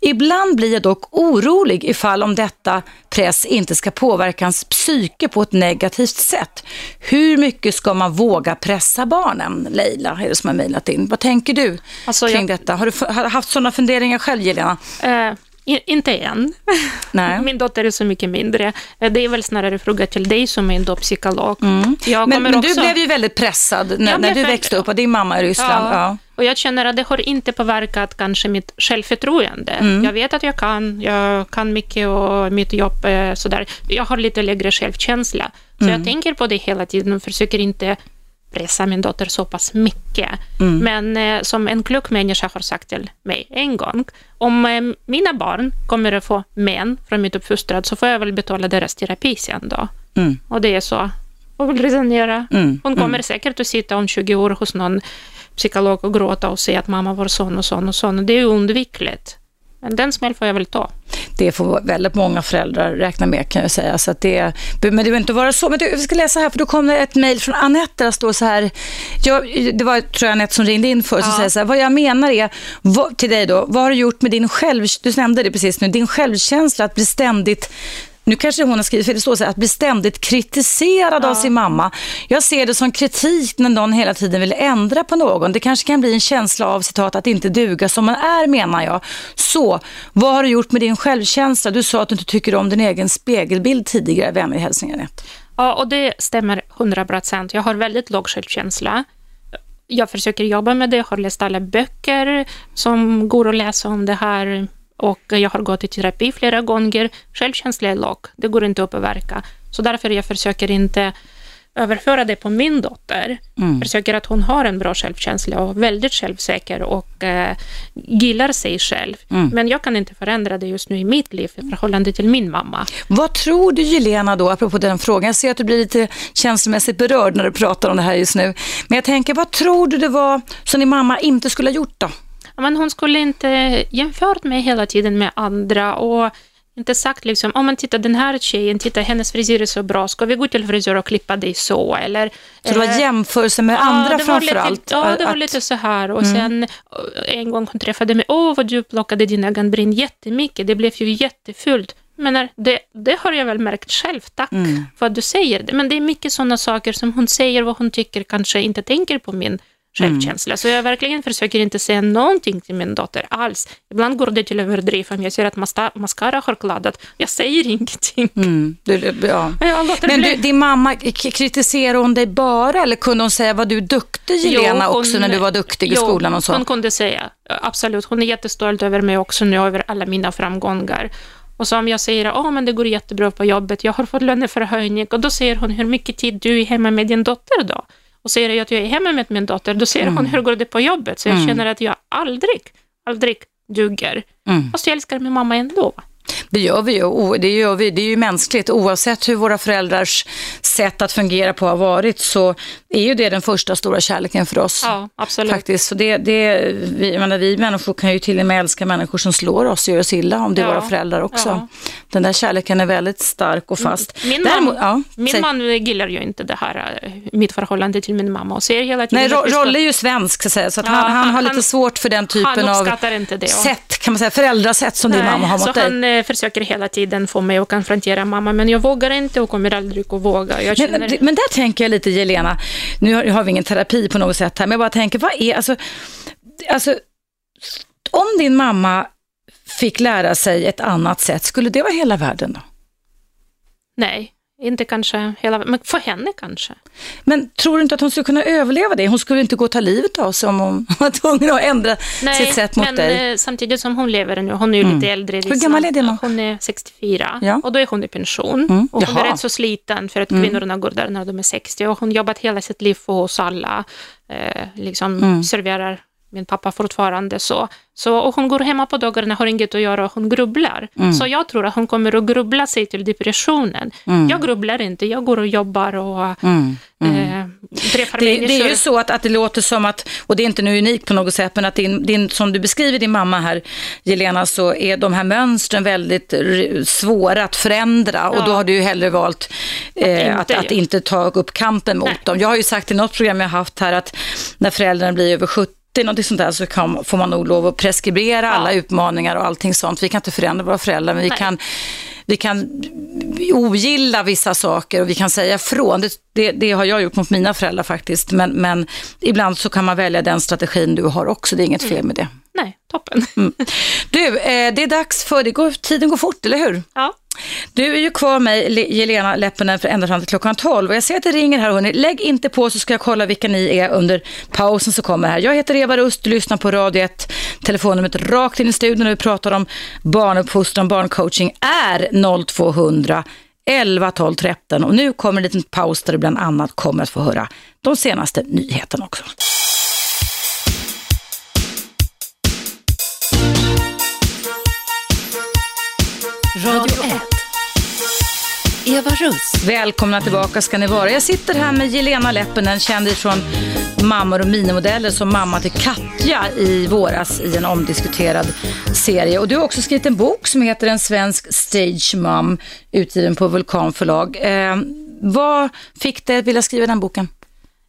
B: Ibland blir jag dock orolig ifall om detta press inte ska påverka hans psyke på ett negativt sätt. Hur mycket ska man våga pressa barnen? Leila är det som har mejlat in. Vad tänker du
C: Alltså,
B: kring
C: jag-
B: detta? Har du haft sådana funderingar själv, Jelena?
C: Eh, i- inte än.
B: Nej.
C: Min dotter är så mycket mindre. Eh, Det är väl snarare fråga till dig som är ändå psykolog.
B: Mm. Men, men du
C: också...
B: blev ju väldigt pressad när, när du
C: väl-
B: växte upp och din mamma i Ryssland. Ja.
C: Och jag känner att det har inte påverkat kanske mitt självförtroende.
B: Mm.
C: Jag vet att jag kan, jag kan mycket och mitt jobb är sådär. Jag har lite lägre självkänsla. Så
B: Mm.
C: jag tänker på det hela tiden och försöker inte pressa min dotter så pass mycket.
B: Mm.
C: Men eh, som en klok människa har sagt till mig en gång, om eh, mina barn kommer att få män från mitt uppfostran så får jag väl betala deras terapi sen då.
B: Mm.
C: Och det är så. Och vill resonera.
B: Mm,
C: Hon kommer säkert att sitta om 20 år hos någon psykolog och gråta och säga att mamma var sån och sån och sån. Och det är undvikligt. Men den smäll får jag väl ta.
B: Det får väldigt många föräldrar räkna med kan jag säga. Så det, men det behöver inte vara så. Men du, vi ska läsa här, för då kom det ett mejl från Anette där står så här. Jag, det var tror jag Anette som ringde in för som
C: Ja.
B: säger så här. Vad jag menar är, vad, till dig då, vad har du gjort med din själv, du nämnde det precis nu, din självkänsla att bli ständigt nu kanske hon har skrivit, för det står så här, att bli ständigt kritiserad av sin mamma. Jag ser det som kritik när någon hela tiden vill ändra på någon. Det kanske kan bli en känsla av, citat, att inte duga som man är, menar jag. Så, vad har du gjort med din självkänsla? Du sa att du inte tycker om din egen spegelbild tidigare. Vänlig hälsning, Anette.
C: Ja, och det stämmer 100 procent. Jag har väldigt låg självkänsla. Jag försöker jobba med det, jag har läst alla böcker som går att läsa om det här och jag har gått i terapi flera gånger. Självkänsla är låg, det går inte att påverka. Så därför jag försöker inte överföra det på min dotter.
B: Mm.
C: Försöker att hon har en bra självkänsla och väldigt självsäker och eh, gillar sig själv.
B: Mm.
C: Men jag kan inte förändra det just nu i mitt liv i förhållande till min mamma.
B: Vad tror du, Jelena, då, apropå den frågan? Jag ser att du blir lite känslomässigt berörd när du pratar om det här just nu. Men jag tänker, vad tror du det var som din mamma inte skulle ha gjort då?
C: Ja, Men hon skulle inte jämfört mig hela tiden med andra och inte sagt liksom, om man tittar den här tjejen, titta hennes frisyr är så bra, ska vi gå till frisör och klippa dig så? Eller,
B: Så det var
C: eh,
B: jämförelse med
C: ja,
B: andra
C: det var
B: framför
C: lite,
B: allt?
C: Ja, det var
B: Att- Mm.
C: lite så här. Och sen eh, en gång hon träffade mig, åh vad du plockade dina ögonbryn jättemycket, det blev ju jättefult. Men det, det har jag väl märkt själv, tack
B: Mm.
C: för att du säger det. Men det är mycket sådana saker som hon säger, vad hon tycker, kanske inte tänker på min självkänsla. Så jag verkligen försöker inte säga någonting till min dotter alls. Ibland går det till överdrift om jag ser att mascara har kladdat. Jag säger ingenting.
B: Mm, du, ja. Men du, din mamma, kritiserade hon dig bara eller kunde hon säga var du duktig Jelena
C: Jo, hon-
B: också när du var duktig i
C: jo,
B: skolan och så?
C: hon kunde säga, absolut. Hon är jättestolt över mig också nu, över alla mina framgångar. Och så om jag säger att men det går jättebra på jobbet, jag har fått löneförhöjning, och då säger hon hur mycket tid du är hemma med din dotter då? Och säger jag att jag är hemma med min dotter, då säger
B: Mm.
C: hon hur går det på jobbet? Så jag känner att jag aldrig, aldrig duger.
B: Mm.
C: Fast jag älskar min mamma ändå.
B: Det gör vi ju. Det, gör vi. det är ju mänskligt. Oavsett hur våra föräldrars sätt att fungera på har varit så är ju det den första stora kärleken för oss.
C: Ja, absolut.
B: Faktiskt. Så det, det, vi, menar, vi människor kan ju till och med älska människor som slår oss och gör oss illa, om det är
C: Ja.
B: våra föräldrar också.
C: Ja.
B: Den där kärleken är väldigt stark och fast.
C: Min,
B: Däremot-
C: man,
B: ja,
C: min man gillar ju inte det här, eh, mitt förhållande till min mamma och säger hela tiden
B: Nej, Rolle är ju svensk, så, att säga, så han, han,
C: han-
B: har lite
C: han-
B: svårt för den typen av sätt kan man säga, föräldrasätt som din mamma har mot dig.
C: Försöker hela tiden få mig att konfrontera mamma, men jag vågar inte och kommer aldrig att våga. Jag
B: Men,
C: känner...
B: men där tänker jag lite, Jelena, nu har, har vi ingen terapi på något sätt här, men jag bara tänker, vad är, alltså, alltså, om din mamma fick lära sig ett annat sätt, skulle det vara hela världen då?
C: Nej, inte kanske hela men för henne kanske.
B: Men tror du inte att hon skulle kunna överleva det? Hon skulle inte gå och ta livet av sig om hon var tvungen att ändra sitt sätt mot
C: men
B: dig.
C: eh, samtidigt som hon lever nu, hon är ju lite äldre.
B: Hur gammal är mamma?
C: Hon är 64
B: Ja.
C: och då är hon i pension.
B: Mm.
C: Och hon
B: Jaha.
C: är rätt så sliten för att kvinnorna går där när de är 60 och hon jobbat hela sitt liv för oss alla. Eh, liksom
B: Mm.
C: serverar min pappa fortfarande så. så. Och hon går hemma på dagarna, har inget att göra och hon grubblar.
B: Mm.
C: Så jag tror att hon kommer att grubbla sig till depressionen. Jag grubblar inte, jag går och jobbar och
B: Mm.
C: eh, träffar
B: Det,
C: människor.
B: det är ju så att, att det låter som att, och det är inte nu unikt på något sätt, men att din, din, som du beskriver din mamma här, Jelena, så är de här mönstren väldigt svåra att förändra och
C: Ja.
B: då har du ju hellre valt eh, att,
C: inte.
B: att inte ta upp kampen mot
C: Nej.
B: dem. Jag har ju sagt i något program jag haft här att när föräldrarna blir över 70 någonting sånt där så kan, får man nog lov att preskribera alla utmaningar och allting sånt. Vi kan inte förändra våra föräldrar, men vi
C: Nej.
B: kan, vi kan ogilla vissa saker och vi kan säga från. Det, det, det har jag gjort mot mina föräldrar faktiskt, men, men ibland så kan man välja den strategin du har också. Det är inget fel med det.
C: Nej, toppen.
B: Du, eh, det är dags för, det går, tiden går fort, eller hur?
C: Ja.
B: Du är ju kvar med Le- Jelena Leppänen för ända fram till klockan 12 och jag ser att det ringer här hörni. Lägg inte på så ska jag kolla vilka ni är under pausen som kommer här. Jag heter Eva Rust, du lyssnar på Radio 1. Telefonnumret rakt in i studion när vi pratar om barnuppfostran, barncoaching är 0200 11 12 13 och nu kommer en liten paus där du bland annat kommer att få höra de senaste nyheterna också.
A: Radio 1. Eva Russ.
B: Välkomna tillbaka ska ni vara. Jag sitter här med Jelena Leppänen, känd från Mammor och minimodeller som mamma till Katja i våras i en omdiskuterad serie. Och du har också skrivit en bok som heter En svensk stage mom, utgiven på Vulkan förlag. Eh, vad fick dig att vilja skriva den boken?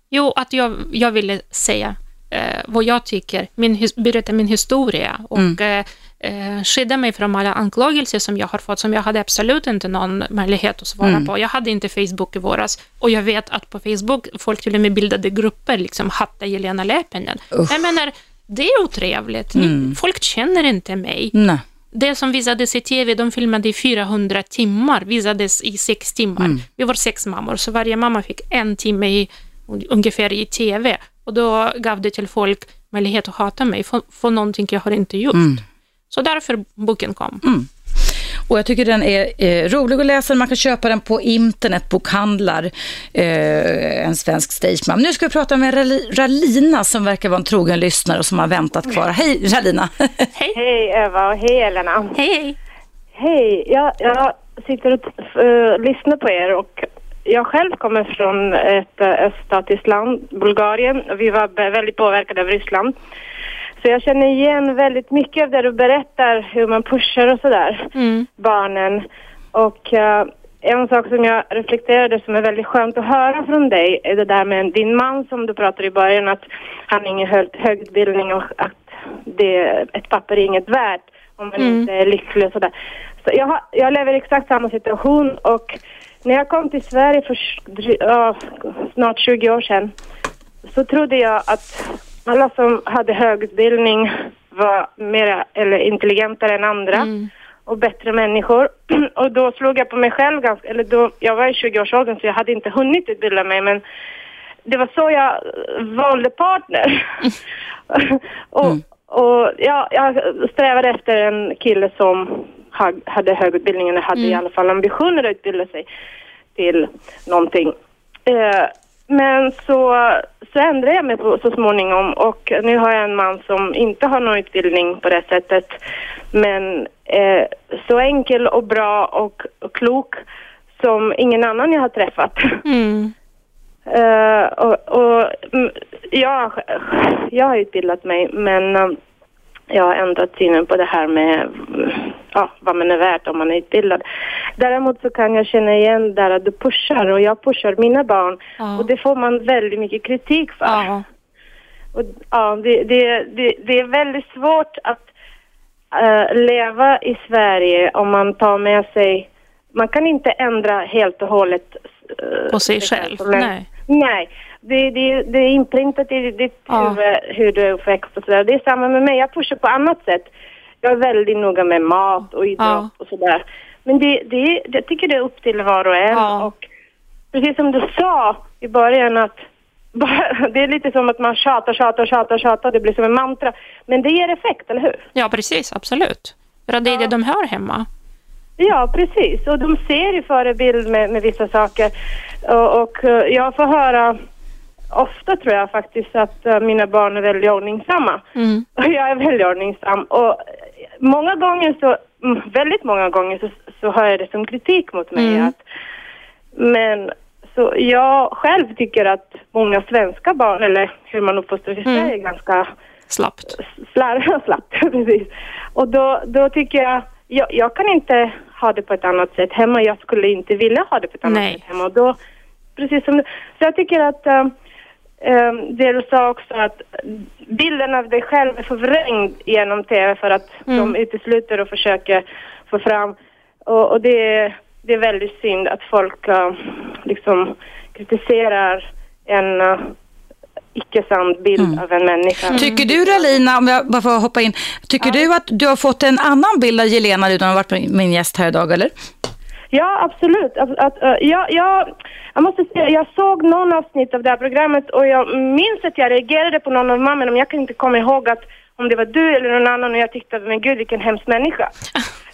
C: Jo, att jag, jag ville säga eh, vad jag tycker, min, berätta min historia och eh, eh, skydda mig från alla anklagelser som jag har fått, som jag hade absolut inte någon möjlighet att svara på. Jag hade inte Facebook i våras och jag vet att på Facebook folk till och med bildade grupper, liksom hatta Jelena Leppänen. Jag menar, det är otrevligt. Ni, Folk känner inte mig.
B: Nej.
C: Det som visades i tv, de filmade i 400 timmar, visades i sex timmar. Vi var sex mammor, så varje mamma fick en timme i, ungefär i tv. Och då gav det till folk möjlighet att hata mig för, för någonting jag har inte gjort. Så därför boken kom.
B: Och jag tycker den är eh, rolig att läsa. Man kan köpa den på internet, bokhandlar, eh, en svensk stagemam. Nu ska vi prata med Rali- Ralina som verkar vara en trogen lyssnare och som har väntat kvar. Hej Ralina!
I: Hej Eva och hej Elena.
C: Hej, hej.
I: Jag, jag sitter och uh, lyssnar på er och jag själv kommer från ett uh, öststatiskt land, Bulgarien. och Vi var väldigt påverkade av Ryssland. Så jag känner igen väldigt mycket av det du berättar, hur man pushar och sådär, barnen. Och eh, en sak som jag reflekterade som är väldigt skönt att höra från dig är det där med din man som du pratade i början, att han har ingen hög, hög utbildning och att det, ett papper är inget värt om man inte är lycklig och sådär. Så jag, har, jag lever i exakt samma situation och när jag kom till Sverige för ja, snart 20 år sedan så trodde jag att alla som hade hög utbildning var mer eller intelligentare än andra och bättre människor. och då slog jag på mig själv ganska, eller då, jag var i 20-årsåldern så jag hade inte hunnit utbilda mig men det var så jag valde partner. och, och ja, jag strävade efter en kille som ha, hade hög utbildning eller hade i alla fall ambitioner att utbilda sig till någonting. Eh, men så, så ändrade jag mig på, så småningom och nu har jag en man som inte har någon utbildning på det sättet. Men eh, så enkel och bra och, och klok som ingen annan jag har träffat.
C: Mm.
I: Eh, och, och jag, jag har utbildat mig men eh, jag har ändrat synen på det här med ja, vad man är värt om man är utbildad. Däremot så kan jag känna igen där att du pushar och jag pushar mina barn
C: Ja.
I: och det får man väldigt mycket kritik för.
C: Ja.
I: Och, ja, det, det, det, det är väldigt svårt att, eh, leva i Sverige om man tar med sig... Man kan inte ändra helt och hållet... eh,
C: På sig själv,
I: är-
C: nej.
I: Nej, det, det, det är inprintat i ditt
C: Ja.
I: huvud hur du är uppväxt och sådär. Det är samma med mig, jag pushar på annat sätt. Jag är väldigt noga med mat och idrott
C: Ja.
I: och sådär. Men det, det, jag tycker det är upp till var och en.
C: Ja.
I: Och precis som du sa i början att bara, det är lite som att man tjatar, tjatar, tjatar, tjatar. Det blir som en mantra. Men det ger effekt, eller hur?
C: Ja, precis. Absolut. För det är det de hör hemma.
I: Ja, precis. Och de ser ju förebild med, med vissa saker. Och, och eh, jag får höra ofta tror jag faktiskt att eh, mina barn är väldigt ordningsamma.
C: Mm.
I: Och jag är väldigt ordningsam. Och många gånger så, väldigt många gånger så, så hör jag det som kritik mot mig.
C: Mm.
I: Att, men så jag själv tycker att många svenska barn, eller hur man uppfostras i
C: Mm.
I: Är ganska
C: Slappt.
I: slarv slapp, precis. Och då, då tycker jag, jag, jag kan inte ha det på ett annat sätt hemma. Jag skulle inte vilja ha det på ett annat
C: Nej.
I: sätt hemma. Och då, precis som så jag tycker att um, det du sa också att bilden av dig själv är förvrängd genom TV för att
C: Mm.
I: de utesluter och försöker få fram. Och, och det, är, det är väldigt synd att folk uh, liksom kritiserar en uh, icke-sann bild av en människa.
B: Tycker du Ralina, om jag bara får hoppa in, tycker du att du har fått en annan bild av Jelena utan att ha varit min gäst här idag eller?
I: Ja, absolut. Att, att, eh, jag, jag, jag måste säga, jag såg någon avsnitt av det här programmet och jag minns att jag reagerade på någon av mammorna, men jag kan inte komma ihåg att om det var du eller någon annan och jag tyckte men gud vilken hemsk människa.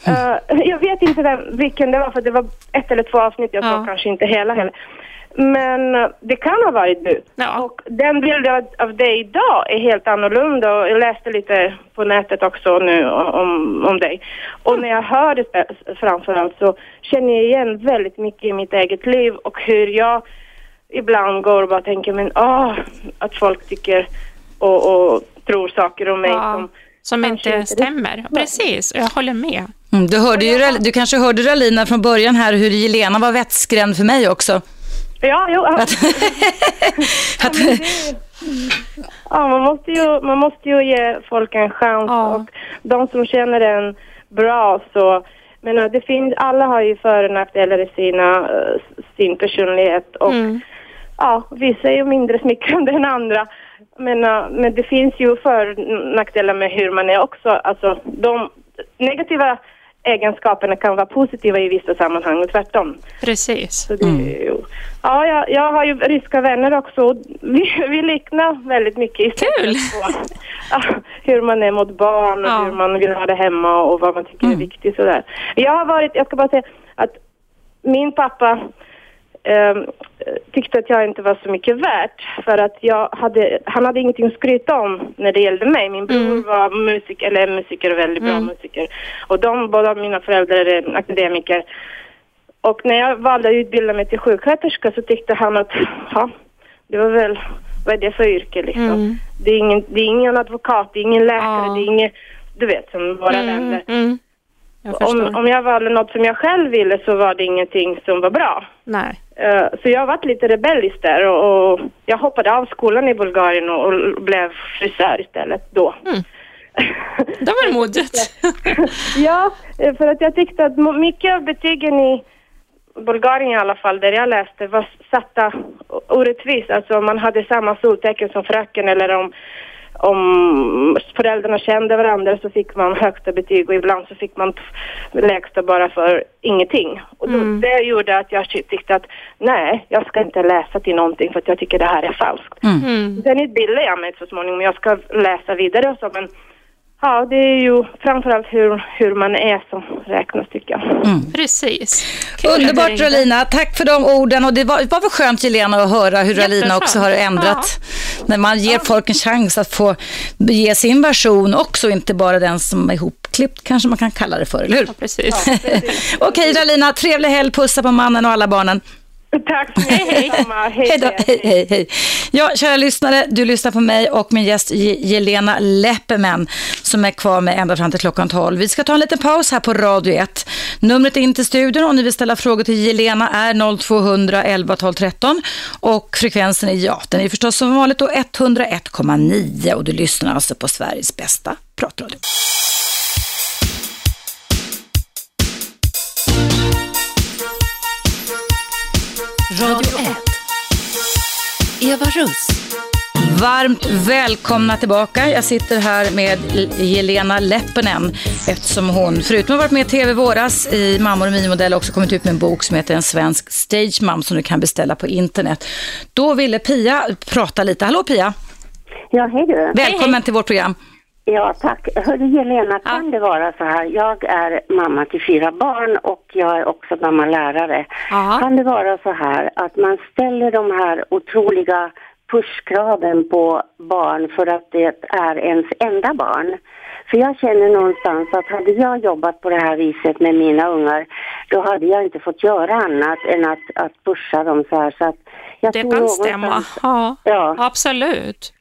I: Eh, jag vet inte vem, vilken det var för det var ett eller två avsnitt, jag såg
C: Ja.
I: kanske inte hela heller. Men eh, det kan ha varit du.
C: Ja.
I: Och den bilden av, av dig idag är helt annorlunda och jag läste lite på nätet också nu om, om dig. Och när jag hör det framförallt så känner jag igen väldigt mycket i mitt eget liv och hur jag ibland går och bara tänker men åh, att folk tycker och, och tror saker om mig
C: Ja,
I: som
C: som inte stämmer. Precis, jag håller med.
B: Mm, du, hörde ju, du kanske hörde Ralina från början här hur Jelena var vettskrämd för mig också.
I: Ja, jo, ja.
B: Att,
I: Ja, man måste ju, man måste ju ge folk en chans
C: Ja.
I: och de som känner en bra så men det finns, alla har ju för och nackdelar i sina, eh, sin personlighet och
C: Mm.
I: ja, vissa är ju mindre smickrande än andra. Men, men det finns ju för och nackdelar med hur man är också. Alltså de negativa egenskaperna kan vara positiva i vissa sammanhang och tvärtom.
C: Precis.
I: Så det, ju- Ja, jag, jag har ju ryska vänner också. och Vi, vi liknar väldigt mycket i
C: Kul!
I: på ja, hur man är mot barn och
C: Ja.
I: hur man vill ha det hemma och vad man tycker är viktigt. Sådär. Jag har varit, jag ska bara säga att min pappa ehm, tyckte att jag inte var så mycket värt för att jag hade, han hade ingenting att skryta om när det gällde mig. Min bror var musiker, eller musiker och väldigt bra musiker. Och de, båda mina föräldrar är akademiker. Och när jag valde att utbilda mig till sjuksköterska så tyckte han att, ja, det var väl, vad är det för yrke liksom?
C: Mm.
I: Det, är ingen, det är ingen advokat, det är ingen läkare,
C: Ja.
I: det är ingen, du vet som våra
C: Mm,
I: vänner.
C: mm. Jag.
I: Om, om jag valde något som jag själv ville så var det ingenting som var bra.
C: Nej.
I: Eh, så jag varit lite rebellisk där och, jag hoppade av skolan i Bulgarien och, blev frisör istället då.
C: Mm. Det var modigt.
I: ja, eh, för att jag tyckte att mycket av betygen i Bulgarien i alla fall, där jag läste, var satta orättvist. Alltså om man hade samma soltecken som fröken eller om, om föräldrarna kände varandra så fick man högsta betyg och ibland så fick man lägsta bara för ingenting. Och då, det gjorde att jag tyckte att nej, jag ska inte läsa till någonting för att jag tycker det här är falskt.
C: Mm.
I: Sen utbildade jag mig så småningom. Jag ska läsa vidare och så, men ja, det är ju framförallt hur, hur man är som räknas tycker jag.
C: Precis. Kul att du
B: underbart. Ralina, tack för de orden. Och det var, var väl skönt Jelena att höra hur Ralina
C: Jätteskönt.
B: också har ändrat. När man ger folk en chans att få ge sin version också, inte bara den som är ihopklippt kanske man kan kalla det för, eller hur?
C: Ja, precis.
B: Okej Ralina, trevlig helg, pussa på mannen och alla barnen.
I: Tack så mycket. Samma. Hej,
B: Hej då, hej, hej, hej. Ja, kära lyssnare, du lyssnar på mig och min gäst Je- Jelena Leppemen som är kvar med ända fram till klockan 12. Vi ska ta en liten paus här på Radio 1. Numret in till studion om ni vill ställa frågor till Jelena är 0200 11 12 13 och frekvensen är ja, den är förstås som vanligt då 101,9 och du lyssnar alltså på Sveriges bästa pratradio.
A: Radio 1. Eva Russ.
B: Varmt välkomna tillbaka. Jag sitter här med Jelena Leppänen eftersom hon, förutom att ha varit med i TV våras i Mammor och minimodell, också kommit ut med en bok som heter En svensk stage mom som du kan beställa på internet. Då ville Pia prata lite. Hallå Pia!
J: Ja, hej du.
B: Välkommen
J: hej, hej.
B: till vårt program.
J: Ja, tack. Hörru Jelena, kan ja. det vara så här, jag är mamma till fyra barn och jag är också gammal lärare. Ja. Kan det vara så här att man ställer de här otroliga pushkraven på barn för att det är ens enda barn? För jag känner någonstans att hade jag jobbat på det här viset med mina ungar, då hade jag inte fått göra annat än att, att pusha dem så här. Så att jag
C: det kan stämma, ja, ja. absolut.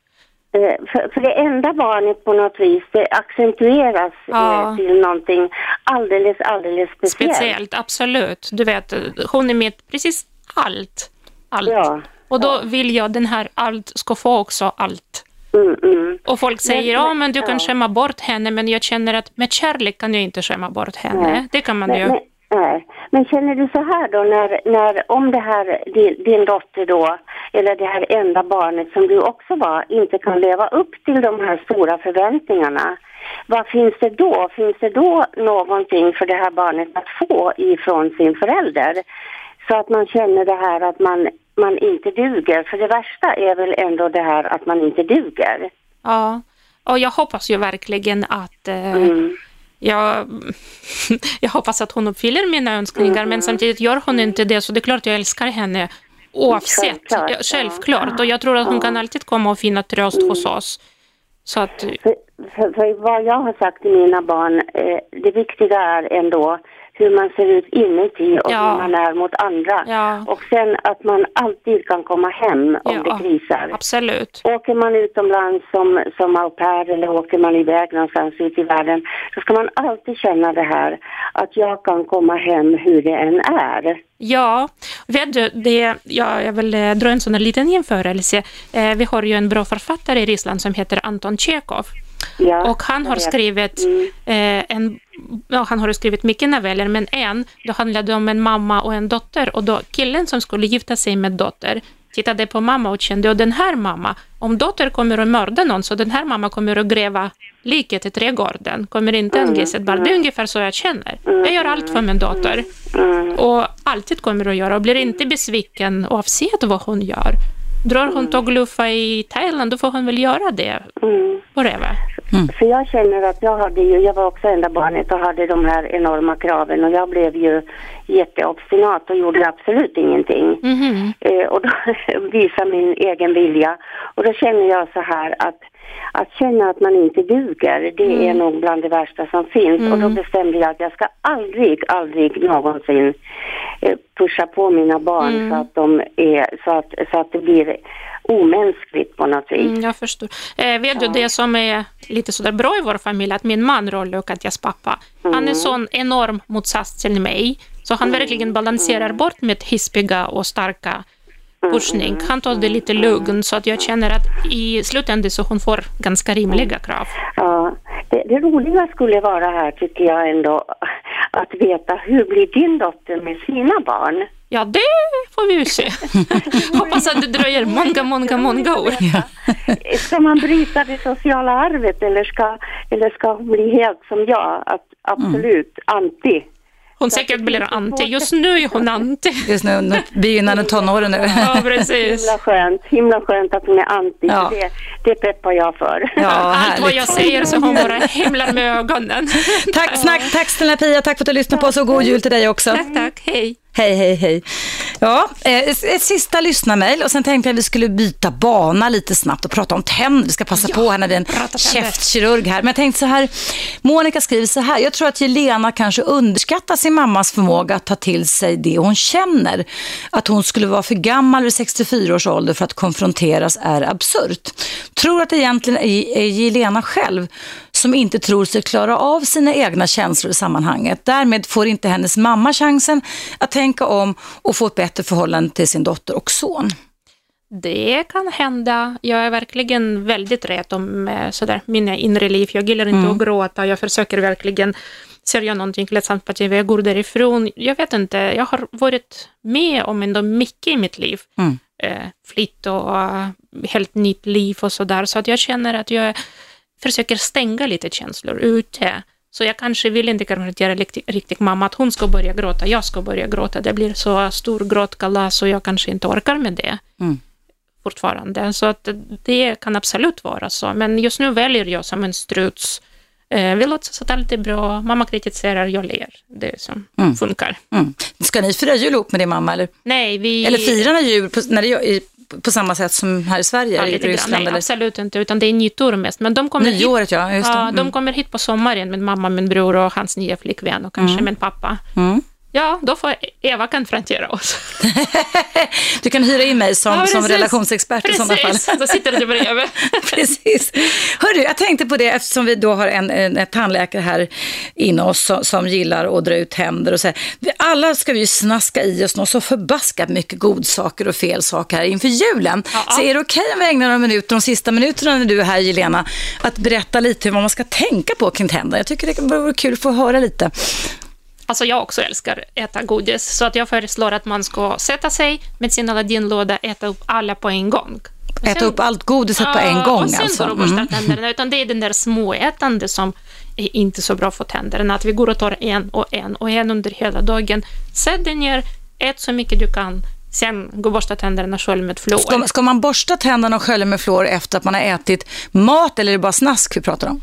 J: Eh, för, för, det enda barnet på något vis, det accentueras eh, ja. till någonting alldeles, alldeles speciellt.
C: Speciellt, absolut. Du vet, hon är med precis allt. Allt. Ja. Och då vill jag den här allt ska få också allt. Mm, mm. Och folk säger, ja men du kan ja. skämma bort henne, men jag känner att med kärlek kan jag inte skämma bort henne. Nej. Det kan man ju.
J: Nej. Men känner du så här då, när, när om det här, din, din dotter då, eller det här enda barnet som du också var, inte kan leva upp till de här stora förväntningarna. Vad finns det då? Finns det då någonting för det här barnet att få ifrån sin förälder? Så att man känner det här att man, man inte duger. För det värsta är väl ändå det här att man inte duger.
C: Ja, och jag hoppas ju verkligen att eh, mm jag, jag hoppas att hon uppfyller mina önskningar, mm. men samtidigt gör hon inte det, så det är klart jag älskar henne oavsett. Självklart. Ja, självklart. Och jag tror att hon kan alltid komma och finna tröst mm. hos oss. Så att...
J: För, för, för, vad jag har sagt till mina barn, eh, det viktiga är ändå hur man ser ut inuti och ja. hur man är mot andra. Ja. Och sen att man alltid kan komma hem om ja, det krisar.
C: Absolut.
J: Åker man utomlands som, som au pair eller åker man iväg någonstans ut i världen så ska man alltid känna det här att jag kan komma hem hur det än är.
C: Ja, vet du, det, ja, jag vill eh, dra en sån här liten jämförelse. Eh, vi har ju en bra författare i Ryssland som heter Anton Tjechov. Ja, och han har skrivit mm. eh, en ja, han har skrivit mycket noveller, men en, då handlade det om en mamma och en dotter och då killen som skulle gifta sig med dotter tittade på mamma och kände, att den här mamma, om dotter kommer att mörda någon, så den här mamma kommer att gräva liket i trädgården, kommer inte mm. ange sitt barn. Det är ungefär så jag känner. Jag gör allt för min dotter. Mm. Och alltid kommer att göra och blir inte besviken oavsett vad hon gör. Drar hon mm. tågluffa i Thailand, då får hon väl göra det. Mm. Whatever.
J: Mm. För jag känner att jag hade ju, jag var också enda barnet och hade de här enorma kraven och jag blev ju jätteobstinat och gjorde absolut ingenting. Mm. Eh, och då visade min egen vilja. Och då känner jag så här att att känna att man inte duger, det mm. är nog bland det värsta som finns. Mm. Och då mm. bestämde jag att jag ska aldrig, aldrig någonsin eh, pusha på mina barn mm. så att de är, så att, så att det blir omänskligt på något vis. Mm,
C: jag förstår. Eh, vet ja. du det som är lite sådär bra i vår familj, att min man Rolle och Katjas pappa, mm. han är sån enorm motsats till mig, så han mm. verkligen balanserar mm. bort mitt hispiga och starka pushning. Han tar det lite lugnt så att jag känner att i slutändan så hon får ganska rimliga krav.
J: Ja, det, det roliga skulle vara här tycker jag ändå att veta hur blir din dotter med sina barn?
C: Ja, det får vi ju se. Hoppas att det dröjer många, många, många år.
J: Ska man bryta det sociala arvet eller ska, eller ska hon bli helt som jag, att absolut mm. anti?
C: Hon säkert blir anti. Just nu är hon anti.
B: Just nu, begynnande tonåren.
C: Ja, precis.
J: Himla skönt, himla skönt att hon är anti. Ja. Det, det peppar jag för.
C: Ja, Allt vad jag säger så hon bara himlar med ögonen.
B: Tack, snack, tack snälla Pia, tack för att du lyssnade på oss och god jul till dig också.
C: Tack, tack, hej.
B: Hej, hej, hej. Ja, eh, ett sista lyssnarmail och sen tänkte jag att vi skulle byta bana lite snabbt och prata om tänder. Vi ska passa ja, på här när det är en käftkirurg här. Men jag tänkte så här, Monica skriver så här, jag tror att Jelena kanske underskattar sin mammas förmåga att ta till sig det hon känner. Att hon skulle vara för gammal vid 64 års ålder för att konfronteras är absurt. Tror att det egentligen är Jelena själv som inte tror sig klara av sina egna känslor i sammanhanget. Därmed får inte hennes mamma chansen att tänka om och få ett bättre förhållande till sin dotter och son.
C: Det kan hända. Jag är verkligen väldigt rädd om eh, sådär, mina inre liv. Jag gillar inte
B: Mm.
C: att gråta. Jag försöker verkligen, ser jag någonting ledsamt på TV, jag går därifrån. Jag vet inte, jag har varit med om ändå mycket i mitt liv.
B: Mm.
C: Eh, flytt och eh, helt nytt liv och sådär. Så att jag känner att jag försöker stänga lite känslor ute. Så jag kanske vill inte konfrontera riktigt, mamma att hon ska börja gråta, jag ska börja gråta. Det blir så stor gråtkalas och jag kanske inte orkar med det
B: Mm.
C: fortfarande. Så att det kan absolut vara så. Men just nu väljer jag som en struts. Eh, vi låtsas att allt är bra, mamma kritiserar, jag ler. Det är som
B: Mm.
C: funkar.
B: Mm. Ska ni fira jul ihop med din mamma eller?
C: Nej, vi...
B: Eller firar ni jul på, när det, på samma sätt som här i Sverige?
C: Ja,
B: i
C: lite grann.
B: Ryssland?
C: Nej, absolut inte, utan det är nyår mest. Men de kommer hit,
B: Nyåret ja, det.
C: ja, de
B: Mm.
C: kommer hit på sommaren med mamma, min bror och hans nya flickvän och kanske
B: Mm.
C: min pappa.
B: Mm.
C: Ja, då får Eva konfrontera oss.
B: Du kan hyra in mig som,
C: Ja,
B: som
C: precis.
B: relationsexpert i sådana fall.
C: Precis, då sitter du bredvid.
B: Precis. Hörru, jag tänkte på det eftersom vi då har en, en, tandläkare här inne oss som, som gillar att dra ut tänder och så här. Alla ska vi ju snaska i oss något så förbaskat mycket godsaker och fel saker här inför julen. Så är det okej om vi ägnar några minuter, de sista minuterna när du är här Jelena, att berätta lite vad man ska tänka på kring tänderna? Jag tycker det vore kul att få höra lite.
C: Alltså jag också älskar äta godis, så att jag föreslår att man ska sätta sig med sin Aladdin-låda, äta upp alla på en gång. Och
B: Äta
C: sen-
B: upp allt godiset på en gång
C: och sen
B: alltså.
C: går och borstar
B: Mm.
C: tänderna, utan det är den där småätande som är inte så bra för tänderna, att vi går och tar en och en och en under hela dagen. Sätt dig ner, ät så mycket du kan, sen gå och borsta tänderna själv med fluor.
B: Ska, ska man borsta tänderna och skölja med fluor efter att man har ätit mat eller är det bara snask vi pratar om?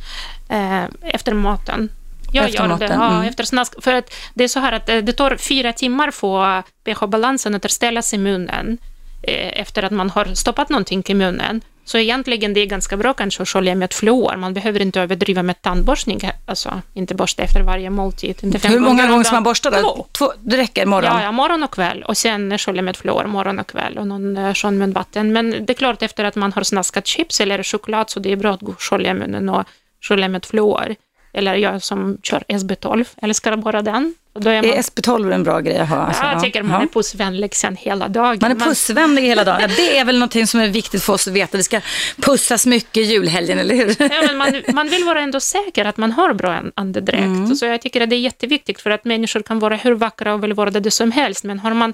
C: eh, efter maten. Jag
B: Efter
C: gör det, ja,
B: mm.
C: efter snask. För att det är så här att eh, det tar fyra timmar för pH-balansen att återställas i munnen eh, efter att man har stoppat någonting i munnen. Så egentligen det är ganska bra kanske att skölja med fluor. Man behöver inte överdriva med tandborstning, alltså inte borsta efter varje måltid. Inte
B: Hur många gånger ska man borsta då?
C: Två.
B: Två, det räcker morgon?
C: Ja, ja, morgon och kväll. Och sen skölja med fluor morgon och kväll och någon eh, skön med vatten. Men det är klart efter att man har snaskat chips eller choklad så det är bra att skölja munnen och skölja med fluor. Eller jag som kör SB12, älskar bara den. Och Då är man,
B: Är SP12 en bra grej att ha? Alltså,
C: ja, jag tycker man
B: ja.
C: är pussvänlig sen hela dagen.
B: Man är pussvänlig hela dagen. Ja, det är väl någonting som är viktigt för oss att veta. Vi ska pussas mycket i julhelgen, eller hur?
C: Ja, men man, man vill vara ändå säker att man har bra an- andedräkt.
B: Mm.
C: Så jag tycker att det är jätteviktigt för att människor kan vara hur vackra och välvårdade som helst, men har man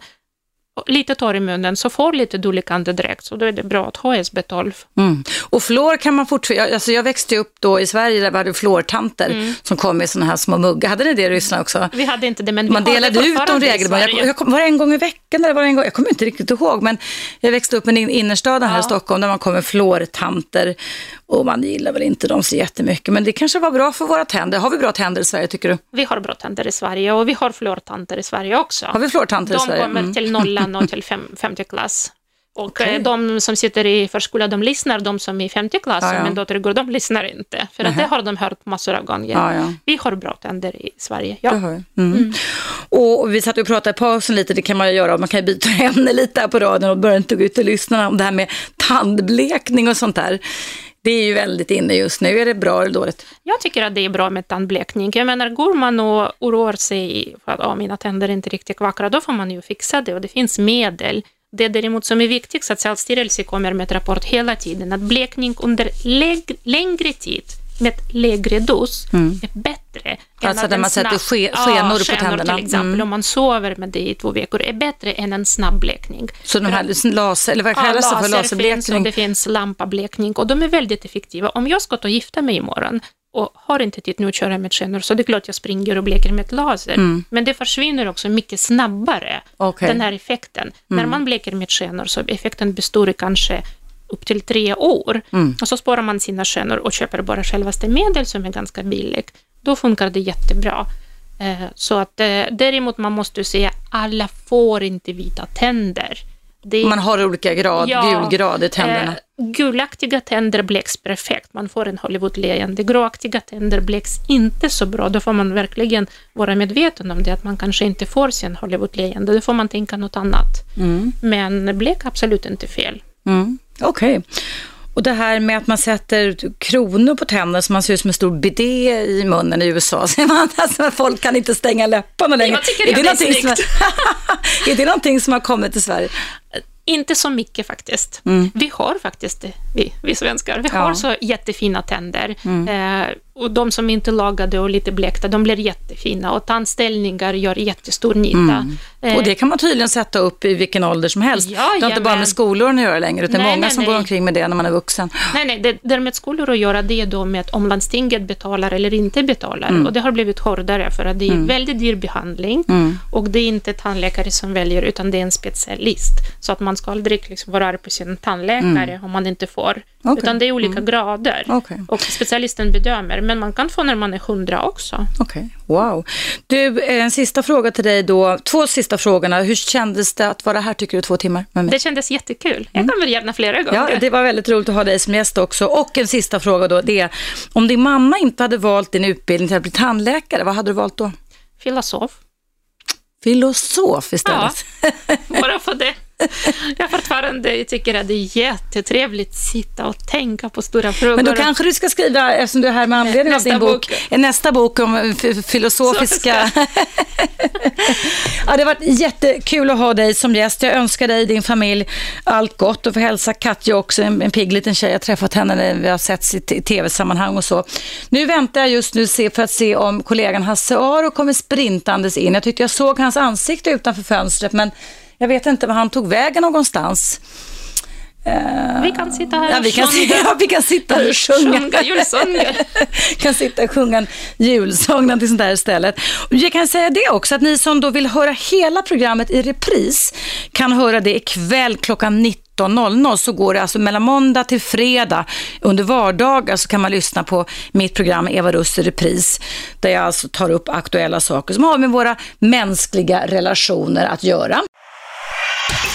C: lite torr i munnen så får lite dålig andedräkt, så då är det bra att ha SB12.
B: Mm. Och fluor kan man fortfarande, alltså jag växte upp då i Sverige där vi hade fluortanter
C: Mm.
B: som kom i sådana här små muggar. Hade ni det i Ryssland också?
C: Vi hade inte det, men
B: Man delade ut dem regelbundet. Jag, jag kom, var det en gång i veckan eller var det en gång? Jag kommer inte riktigt ihåg, men jag växte upp i in- innerstaden här i Stockholm där man kom med fluortanter och man gillar väl inte dem så jättemycket, men det kanske var bra för våra tänder. Har vi bra tänder i Sverige tycker du?
C: Vi har bra tänder i Sverige och vi har fluortanter i Sverige också.
B: Har vi fluortanter i
C: de
B: Sverige?
C: kommer
B: Mm.
C: till nollan och till fem, femte klass. Och eh, de som sitter i förskola, de lyssnar. De som är i femte klass,
B: Ja, ja.
C: min dotter går, de lyssnar inte. För att det har de hört massor av gånger.
B: Ja, ja.
C: Vi har bra tänder i Sverige. Ja.
B: Vi. Mm. Och vi satt och pratade i pausen lite, det kan man ju göra, man kan ju byta ämne lite här på radion och börja inte gå ut och lyssna om det här med tandblekning och sånt där. Det är ju väldigt inne just nu, är det bra eller dåligt?
C: Jag tycker att det är bra med tandblekning. Jag menar, går man och oroar sig för att ah, mina tänder är inte riktigt vackra, då får man ju fixa det och det finns medel. Det däremot som är viktigt, så att Socialstyrelsen kommer med ett rapport hela tiden, att blekning under längre tid med lägre dos är bättre.
B: Alltså när man sätter ske-
C: Ja,
B: skenor på
C: skenor
B: tänderna.
C: till exempel,
B: Mm.
C: om man sover med det i två veckor, är bättre än en snabb blekning.
B: Så de här laser, eller vad kallas det för,
C: laser finns och
B: laserblekning?
C: det finns lampablekning och de är väldigt effektiva. Om jag ska ta och gifta mig imorgon och har inte tid nu att köra med skenor så det är klart jag springer och bleker med ett laser.
B: Mm.
C: Men det försvinner också mycket snabbare,
B: Okej.
C: den här effekten. När
B: Mm.
C: man bleker med skenor så effekten består i kanske upp till tre år.
B: Mm.
C: Och så sparar man sina skenor och köper bara självaste medel som är ganska billigt. Då funkar det jättebra. Eh, Så att eh, däremot man måste säga alla får inte vita tänder. Det
B: Man har olika grad, gulgrad i tänderna.
C: Eh, gulaktiga tänder bleks perfekt. Man får en Hollywood-leende. Gråaktiga tänder bleks inte så bra. Då får man verkligen vara medveten om det, att man kanske inte får sin Hollywood-leende. Då får man tänka något annat.
B: Mm.
C: Men är absolut inte fel.
B: Mm. Okej. Och det här med att man sätter kronor på tänderna så man ser ut som en stor bidé i munnen i USA. Så man, alltså, folk kan inte stänga läpparna längre.
C: jag tycker
B: är, det
C: det är
B: som är, är det någonting som har kommit till Sverige?
C: Inte så mycket faktiskt. Mm. Vi har faktiskt det, vi, vi svenskar. Vi ja. har så jättefina tänder. Mm. Eh, och de som inte lagade och lite blekta, de blir jättefina. Och tandställningar gör jättestor nytta. Mm.
B: Och det kan man tydligen sätta upp i vilken ålder som helst. Ja, det har inte bara med skolor att göra längre, utan nej, många nej, som nej. går omkring med det när man är vuxen.
C: Nej, nej, det, det med skolor att göra, det är då med om landstinget betalar eller inte betalar. Mm. Och det har blivit hårdare, för att det är mm. väldigt dyr behandling. Mm. Och det är inte tandläkare som väljer, utan det är en specialist. Så att man ska aldrig liksom vara arg på sin tandläkare mm. om man inte får. Okay. Utan det är olika mm. grader. Okay. Och specialisten bedömer men man kan få när man är 100 också.
B: Okej, okay. wow. Du, en sista fråga till dig då. Två sista frågorna. Hur kändes det att vara här tycker du två timmar med mig?
C: Det kändes jättekul. Jag kommer gärna flera gånger.
B: Ja, det var väldigt roligt att ha dig som gäst också. Och en sista fråga då, det är om din mamma inte hade valt din utbildning till att bli tandläkare, vad hade du valt då?
C: Filosof.
B: Filosof istället?
C: Ja, bara för det. jag fortfarande tycker att det är jättetrevligt att sitta och tänka på stora frågor.
B: Men då kanske du ska skriva, eftersom du är här med anledning av din bok, bok, nästa bok om filosofiska... ja, det har varit jättekul att ha dig som gäst. Jag önskar dig din familj allt gott och får hälsa Katja också, en, en pigg liten tjej. Jag har träffat henne när vi har setts i tv-sammanhang och så. Nu väntar jag just nu för att se om kollegan Hasse Aro kommer sprintandes in. Jag tyckte jag såg hans ansikte utanför fönstret, men jag vet inte var han tog vägen någonstans.
C: vi kan sitta här
B: ja, vi kan, sjunga. Ja, vi kan sitta här och sjunga. sjunga kan sitta och sjunga en julsång, någonting sånt där istället. Jag kan säga det också, att ni som då vill höra hela programmet i repris kan höra det ikväll klockan 19.00 så går det alltså mellan måndag till fredag. Under vardagar så kan man lyssna på mitt program Eva Russ i repris där jag alltså tar upp aktuella saker som har med våra mänskliga relationer att göra.